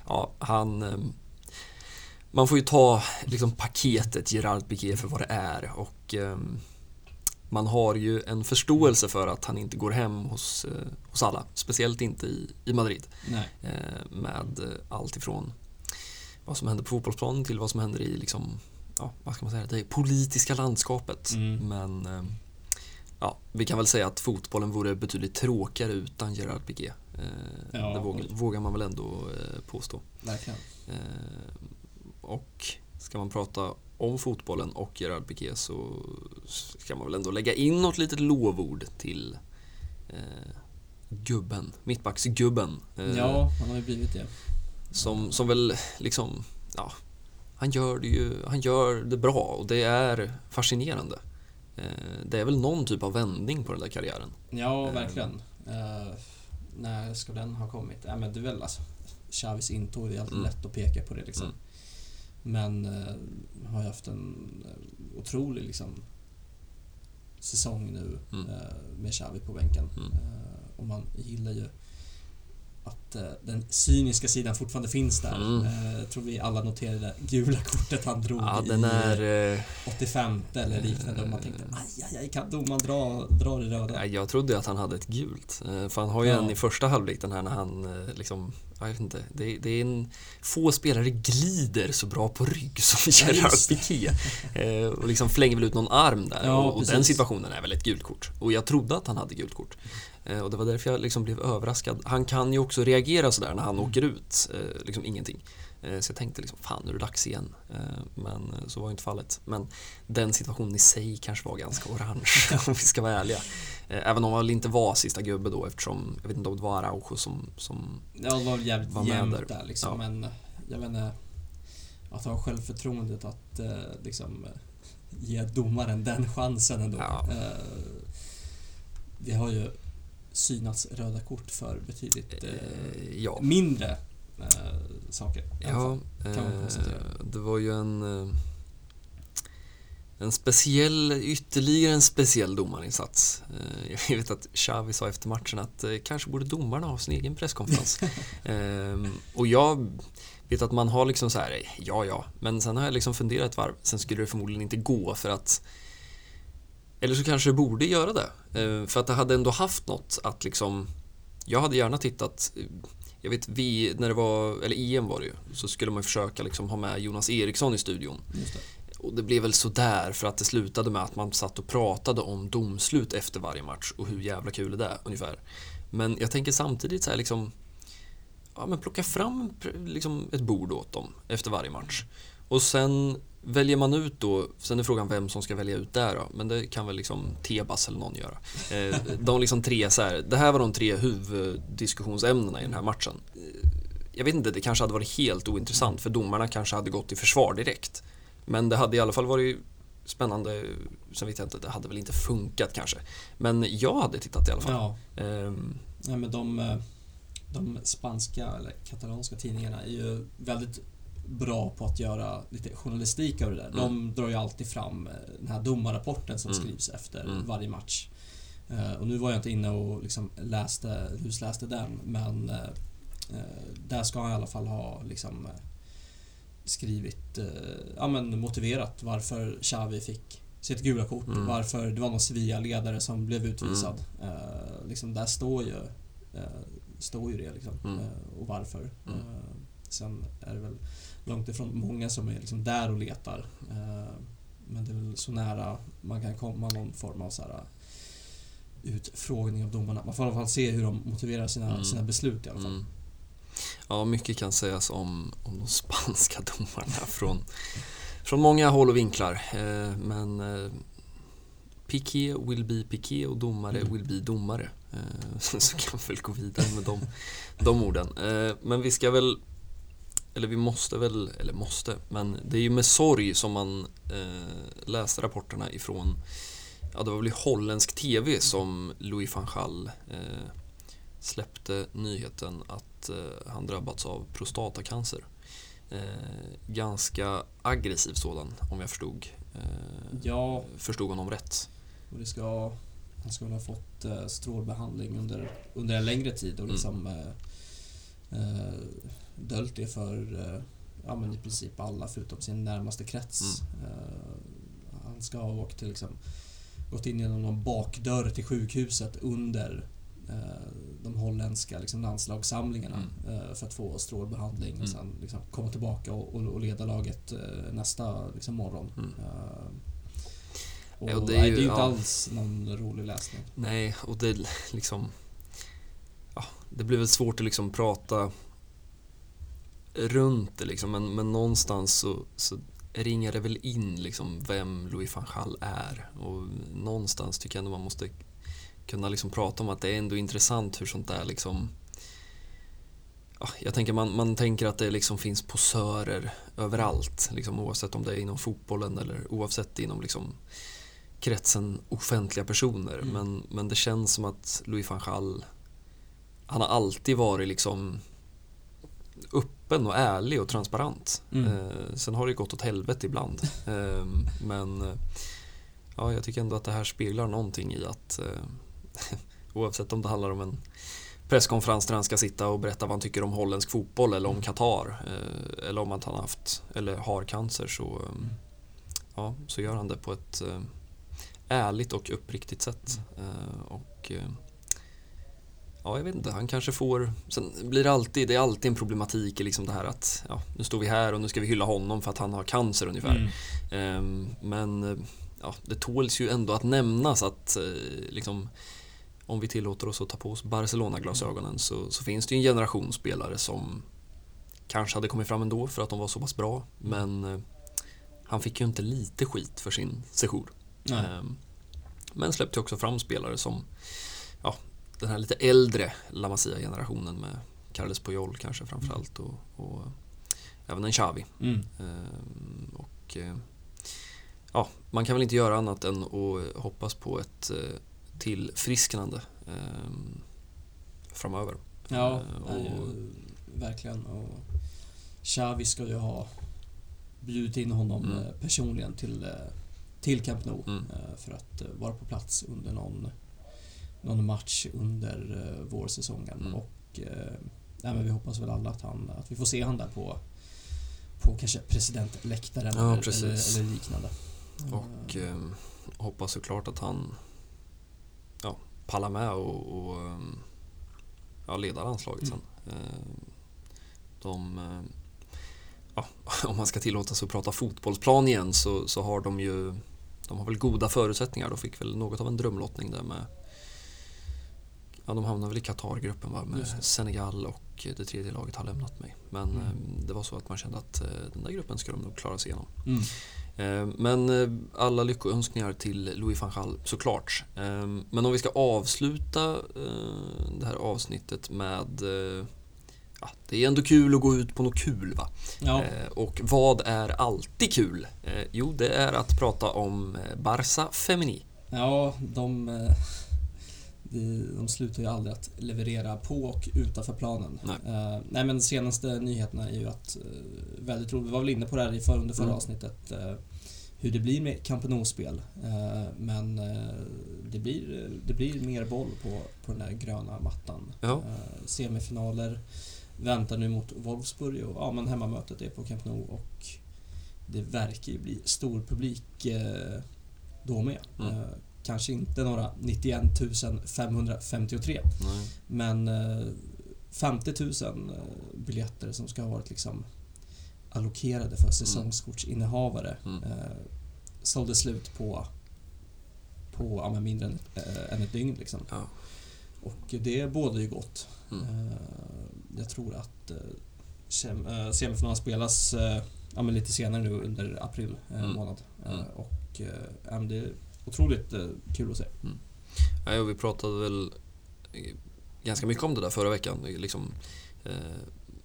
ja, han... Man får ju ta liksom paketet Gerard Piqué för vad det är och eh, man har ju en förståelse för att han inte går hem hos, eh, hos alla. Speciellt inte i, i Madrid. Eh, med allt ifrån vad som händer på fotbollsplanen till vad som händer i liksom, ja, vad ska man säga, det politiska landskapet. Mm. Men eh, ja, vi kan väl säga att fotbollen vore betydligt tråkigare utan Gerard Piqué. Eh, Ja. det vågar, vågar man väl ändå eh, påstå. Verkligen. Och ska man prata om fotbollen och Gerard Piqué så ska man väl ändå lägga in något litet lovord till eh, gubben, mittbacksgubben. Eh, Ja, han har ju blivit det. som, som väl liksom, ja, han gör det ju, han gör det bra och det är fascinerande. Eh, det är väl någon typ av vändning på den där karriären. Ja, Eh. verkligen. Eh, när ska den ha kommit? Ja, men det är väl alltså Xavis intåg, det är alltid Mm. lätt att peka på det liksom. Mm. Men eh, har ju haft en eh, otrolig liksom säsong nu Mm. eh, med Xavi på bänken. Mm. Eh, och man gillar ju att eh, den cyniska sidan fortfarande finns där. Mm. Eh, jag tror vi alla noterade det gula kortet han drog Ja, i den är... Eh, 85 eller liknande och man tänkte aj, aj, aj, kan domaren dra, dra det röda? jag trodde att han hade ett gult. För han har ju Ja. en i första halvlek, den här när han liksom, jag vet inte, det, det är en... Få spelare glider så bra på rygg som Ja, Gerard det. Piqué. Eh, och liksom flänger väl ut någon arm där. Ja, och, och den situationen är väl ett gult kort. Och jag trodde att han hade gult kort. Eh, och det var därför jag liksom blev överraskad. Han kan ju också reagera sådär när han Mm. åker ut. Eh, liksom ingenting. Eh, så jag tänkte liksom, fan nu är det dags igen. Men så var inte fallet. Men den situationen i sig kanske var ganska orange (laughs) om vi ska vara ärliga. Även om han väl inte var sista gubbe då eftersom, jag vet inte om det var Araujo som, som Ja, det var jävligt Var med jämnt där. där, liksom. Ja. Men jag vet inte. Att ha självförtroendet att liksom ge domaren den chansen ändå. Ja. Det har ju synats röda kort för betydligt eh, eh, ja. mindre eh, saker. Ja, fall, kan man eh, konstatera. det var ju en eh, en speciell, ytterligare en speciell domarinsats. Jag vet att Xavi sa efter matchen att kanske borde domarna ha sin egen presskonferens. (laughs) Ehm, och jag, vet att man har liksom så här, ja ja, men sen har jag liksom funderat ett varv, sen skulle det förmodligen inte gå för att eller så kanske det borde göra det. Eh, för att det hade ändå haft något att liksom Jag hade gärna tittat Jag vet vi, när det var, eller EM var det ju Så skulle man försöka liksom ha med Jonas Eriksson i studion det. Och det blev väl sådär för att det slutade med att man satt och pratade om domslut efter varje match och hur jävla kul det är ungefär. Men jag tänker samtidigt så här liksom Ja men plocka fram liksom ett bord åt dem efter varje match. Och sen väljer man ut då, sen är frågan vem som ska välja ut där då, men det kan väl liksom Tebas eller någon göra. Eh, de liksom tre så här, det här var de tre huvudiskussionsämnena i den här matchen. Eh, jag vet inte, det kanske hade varit helt ointressant för domarna kanske hade gått i försvar direkt. Men det hade i alla fall varit spännande, sen vet jag inte, det hade väl inte funkat kanske. Men jag hade tittat i alla fall. Ja. Ehm, Nej, men de, eh, de spanska eller katalanska tidningarna är ju väldigt bra på att göra lite journalistik av det där. De drar ju alltid fram eh, den här domarrapporten som Mm. skrivs efter Mm. varje match. Eh, Och nu var jag inte inne och liksom läste, lusläste den, men eh, där ska han i alla fall ha liksom skrivit, ja men motiverat varför Xavi fick sitt gula kort, Mm. varför det var någon Sevilla-ledare som blev utvisad. Eh, liksom där står ju, står ju det liksom, Mm. och varför. Mm. Sen är det väl långt ifrån många som är liksom där och letar. Eh, men det är väl så nära man kan komma någon form av så här utfrågning av domarna. Man får i alla fall se hur de motiverar sina, Mm. sina beslut i alla fall. Mm. Ja, mycket kan sägas om, om de (laughs) spanska domarna från, från många håll och vinklar. Eh, men eh, Piqué will be Piqué och domare Mm. will be domare. Eh, (laughs) så kan vi väl gå vidare med de, de orden. Eh, men vi ska väl, eller vi måste väl, eller måste, men det är ju med sorg som man eh, läste rapporterna ifrån Ja, det var väl i holländsk TV som Louis van Gaal eh, släppte nyheten att eh, han drabbats av prostatacancer. Eh, ganska aggressiv sådan, om jag förstod, eh, Ja, förstod honom rätt. och det ska... Han ska väl ha fått eh, strålbehandling under, under en längre tid och Mm. liksom eh, eh, döljt det för eh, ja, men i princip alla förutom sin närmaste krets. Mm. Eh, han ska ha åkt till liksom, gått in genom någon bakdörr till sjukhuset under eh, de holländska liksom, landslagssamlingarna eh, för att få strålbehandling och Mm. sen liksom, komma tillbaka och, och, och leda laget nästa liksom, morgon. Mm. Och, och det är ju- det är ju inte ja. alls någon rolig läsning. Nej, och det liksom... Ja, det blir väl svårt att liksom prata runt det liksom, men, men någonstans så, så ringar det väl in liksom vem Louis van Gaal är. Och någonstans tycker jag ändå man måste kunna liksom prata om att det är ändå intressant hur sånt där liksom... Ja, jag tänker man, man tänker att det liksom finns posörer överallt, liksom, oavsett om det är inom fotbollen eller oavsett inom liksom kretsen offentliga personer. Mm. Men, men det känns som att Louis van Gaal, han har alltid varit liksom öppen och ärlig och transparent. Mm. Eh, sen har det gått åt helvete ibland. (laughs) eh, men eh, ja, jag tycker ändå att det här speglar någonting i att eh, (laughs) oavsett om det handlar om en presskonferens där han ska sitta och berätta vad han tycker om holländsk fotboll eller om Qatar eh, eller om att han har haft eller har cancer så, eh, ja, så gör han det på ett ärligt och uppriktigt sätt. Eh, och Ja, jag vet inte. Han kanske får... Sen blir det alltid, det är alltid en problematik i liksom det här att ja, nu står vi här och nu ska vi hylla honom för att han har cancer ungefär. Mm. Ehm, men ja, det tåls ju ändå att nämnas att eh, liksom, om vi tillåter oss att ta på oss Barcelona-glasögonen så, så finns det ju en generation spelare som kanske hade kommit fram ändå för att de var så pass bra. Men eh, han fick ju inte lite skit för sin sejour. Ehm, Men släppte också fram spelare som ja, den här lite äldre La Masia-generationen med Carles Puyol kanske framförallt och, och även en Xavi. Mm. Ehm, Och eh, ja, man kan väl inte göra annat än att hoppas på ett eh, tillfrisknande ehm, framöver. Ja, Eh, nej, och- verkligen. Och Xavi ska ju ha bjudit in honom Mm. eh, personligen till, eh, till Camp Nou Mm. eh, för att eh, vara på plats under någon, någon match under eh, vårsäsongen. Mm. Och, eh, nej, men vi hoppas väl alla att, han, att vi får se han där på, på kanske presidentläktaren Ja, eller, eller, eller liknande. Och eh, hoppas såklart att han ja, pallar med och, och eh, ja, leda landslaget sen. Eh, de, eh, ja, (laughs) om man ska tillåta sig att prata fotbollsplan igen så, så har de ju de har väl goda förutsättningar. De fick väl något av en drömlottning där med Ja, de hamnade väl i Qatar-gruppen va? med. Senegal och det tredje laget har lämnat mig. Men Mm. eh, det var så att man kände att eh, den där gruppen ska de nog klara sig igenom. Mm. Eh, Men alla lyckoönskningar till Louis van Gaal såklart. Eh, Men om vi ska avsluta det här avsnittet med Ja, det är ändå kul att gå ut på något kul va? Ja, Och vad är alltid kul? Jo, det är att prata om Barça Femini. ja de, de, de slutar ju aldrig att leverera på och utanför planen. Nej. Eh, nej men senaste nyheterna är ju att eh, väldigt roligt, vi var väl inne på det här i för, under förra Mm. avsnittet eh, hur det blir med Camp Nou-spel. Eh, men eh, det, blir, det blir mer boll på, på den där gröna mattan. Ja. Eh, semifinaler väntar nu mot Wolfsburg och ja, men hemmamötet är på Camp Nou och det verkar ju bli stor publik eh, då med. Mm. Eh, kanske inte några 91 553 Nej. men eh, 50 000 eh, biljetter som ska ha varit liksom allokerade för säsongskortsinnehavare Mm. eh, sålde slut på, på ja, men mindre än, eh, än ett dygn. Liksom. Ja. Och det bådar ju gott. Mm. Eh, jag tror att eh, eh, semifinalen spelas eh, ja, lite senare nu under april eh, Mm. månad. Eh, Mm. och eh, det otroligt eh, kul att se. Mm. Ja, vi pratade väl eh, ganska mycket om det där förra veckan. Liksom, eh,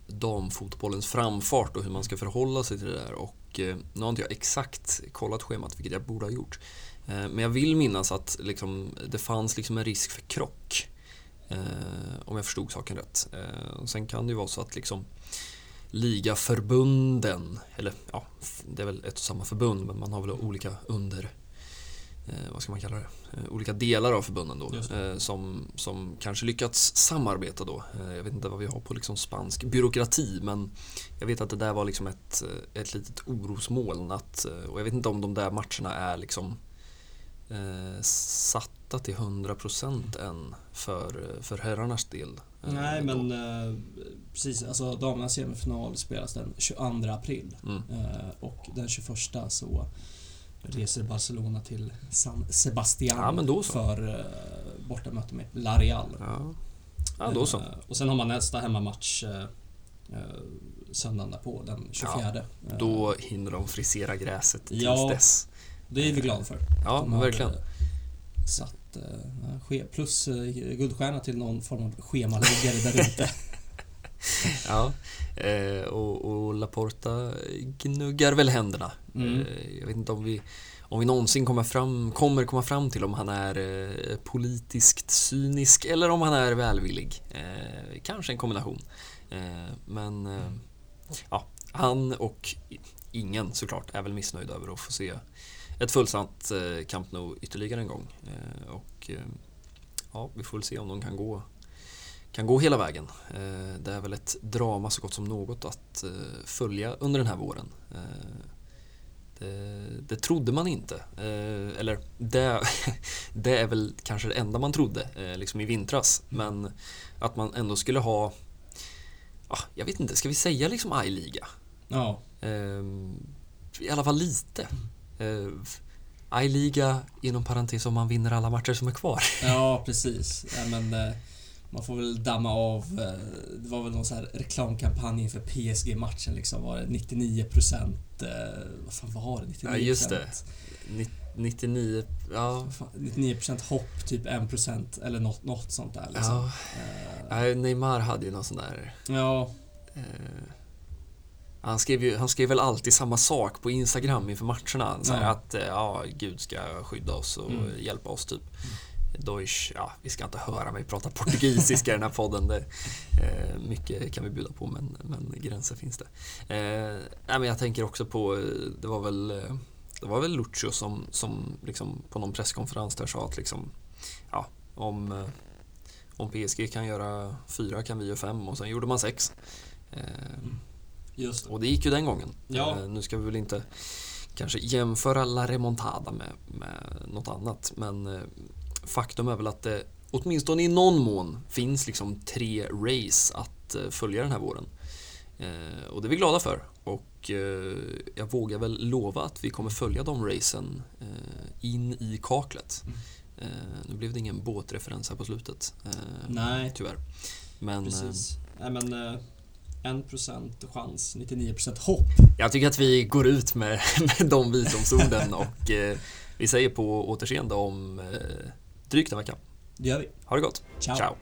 damfotbollens framfart och hur man ska förhålla sig till det där. Och, eh, nu har inte jag exakt kollat schemat, vilket jag borde ha gjort. Eh, men jag vill minnas att liksom, det fanns liksom en risk för krock. Eh, om jag förstod saken rätt. Eh, och sen kan det ju vara så att liksom ligaförbunden, eller ja, det är väl ett och samma förbund men man har väl olika under vad ska man kalla det, eh, olika delar av förbunden då eh, som, som kanske lyckats samarbeta då. Eh, jag vet inte vad vi har på liksom spansk byråkrati men jag vet att det där var liksom ett, eh, ett litet orosmoln att, eh, och jag vet inte om de där matcherna är liksom eh, satta till 100% än för, eh, för herrarnas del. eh, Nej då. men eh, precis, alltså damernas semifinal spelas den 22 april. Mm. Eh, och den 21 så reser Barcelona till San Sebastian Ja, men då så. för eh, bortamöte med La Real. Ja. ja, då så. Eh, och sen har man nästa hemmamatch eh, söndagen därpå, den 24. Eh, Då hinner de frisera gräset tills Ja. dess. det är vi glada för. Ja, De har, verkligen. Satt plus guldstjärna till någon form av schemaliggare där (laughs) ute. Ja, eh, och, och Laporta gnuggar väl händerna. Mm. Eh, jag vet inte om vi, om vi någonsin kommer, fram, kommer komma fram till om han är eh, politiskt cynisk eller om han är välvillig. Kanske en kombination. Men eh, ja, han och ingen såklart är väl missnöjd över att få se ett fullsatt Camp Nou ytterligare en gång. Och ja, vi får väl se om de kan gå kan gå hela vägen. Eh, Det är väl ett drama så gott som något att eh, följa under den här våren. Eh, Det, det trodde man inte. Eller det, (laughs) det är väl kanske det enda man trodde liksom i vintras. Men att man ändå skulle ha, ja, jag vet inte, ska vi säga liksom I-liga? ja, I alla fall lite. I-liga inom parentes om man vinner alla matcher som är kvar. ja precis. Ja, men, man får väl damma av. eh, Det var väl någon så här reklamkampanj inför PSG-matchen liksom. Var det 99% eh, Vad fan var det? 99%? Ja, just det. Ni- 99, ja. Vad fan, 99% hopp, typ 1% eller något, något sånt där liksom. ja. Nej, Neymar hade ju någon sån där... ja, Eh, han, skrev ju, han skrev väl alltid samma sak på Instagram inför matcherna. Så Ja. Att ja, Gud ska skydda oss och Mm. hjälpa oss typ. Deutsch, ja, vi ska inte höra mig prata portugisiska i den här podden. Det, eh, mycket kan vi bjuda på men, men gränser finns det. Eh, nej, men jag tänker också på, eh, det var väl, eh, det var väl Lucio som, som liksom på någon presskonferens där sa att liksom, ja, om, eh, om PSG kan göra fyra kan vi göra fem och sen gjorde man sex. Eh, Just det. Och det gick ju den gången. Ja. Eh, nu ska vi väl inte kanske jämföra La Remontada med, med något annat, men faktum är väl att det åtminstone i någon mån finns liksom tre race att eh, följa den här våren. Eh, och det är vi glada för. Och eh, jag vågar väl lova att vi kommer följa de racen eh, in i kaklet. Mm. Eh, nu blev det ingen båtreferens här på slutet. Eh, Nej, Tyvärr. Men eh, precis. Nej men... Eh, 1% chans, 99% hopp. jag tycker att vi går ut med, (laughs) med de visdomsorden och eh, vi säger på återseende om eh, drygt en vecka. Det gör vi. Ha det gott. Ciao. Ciao.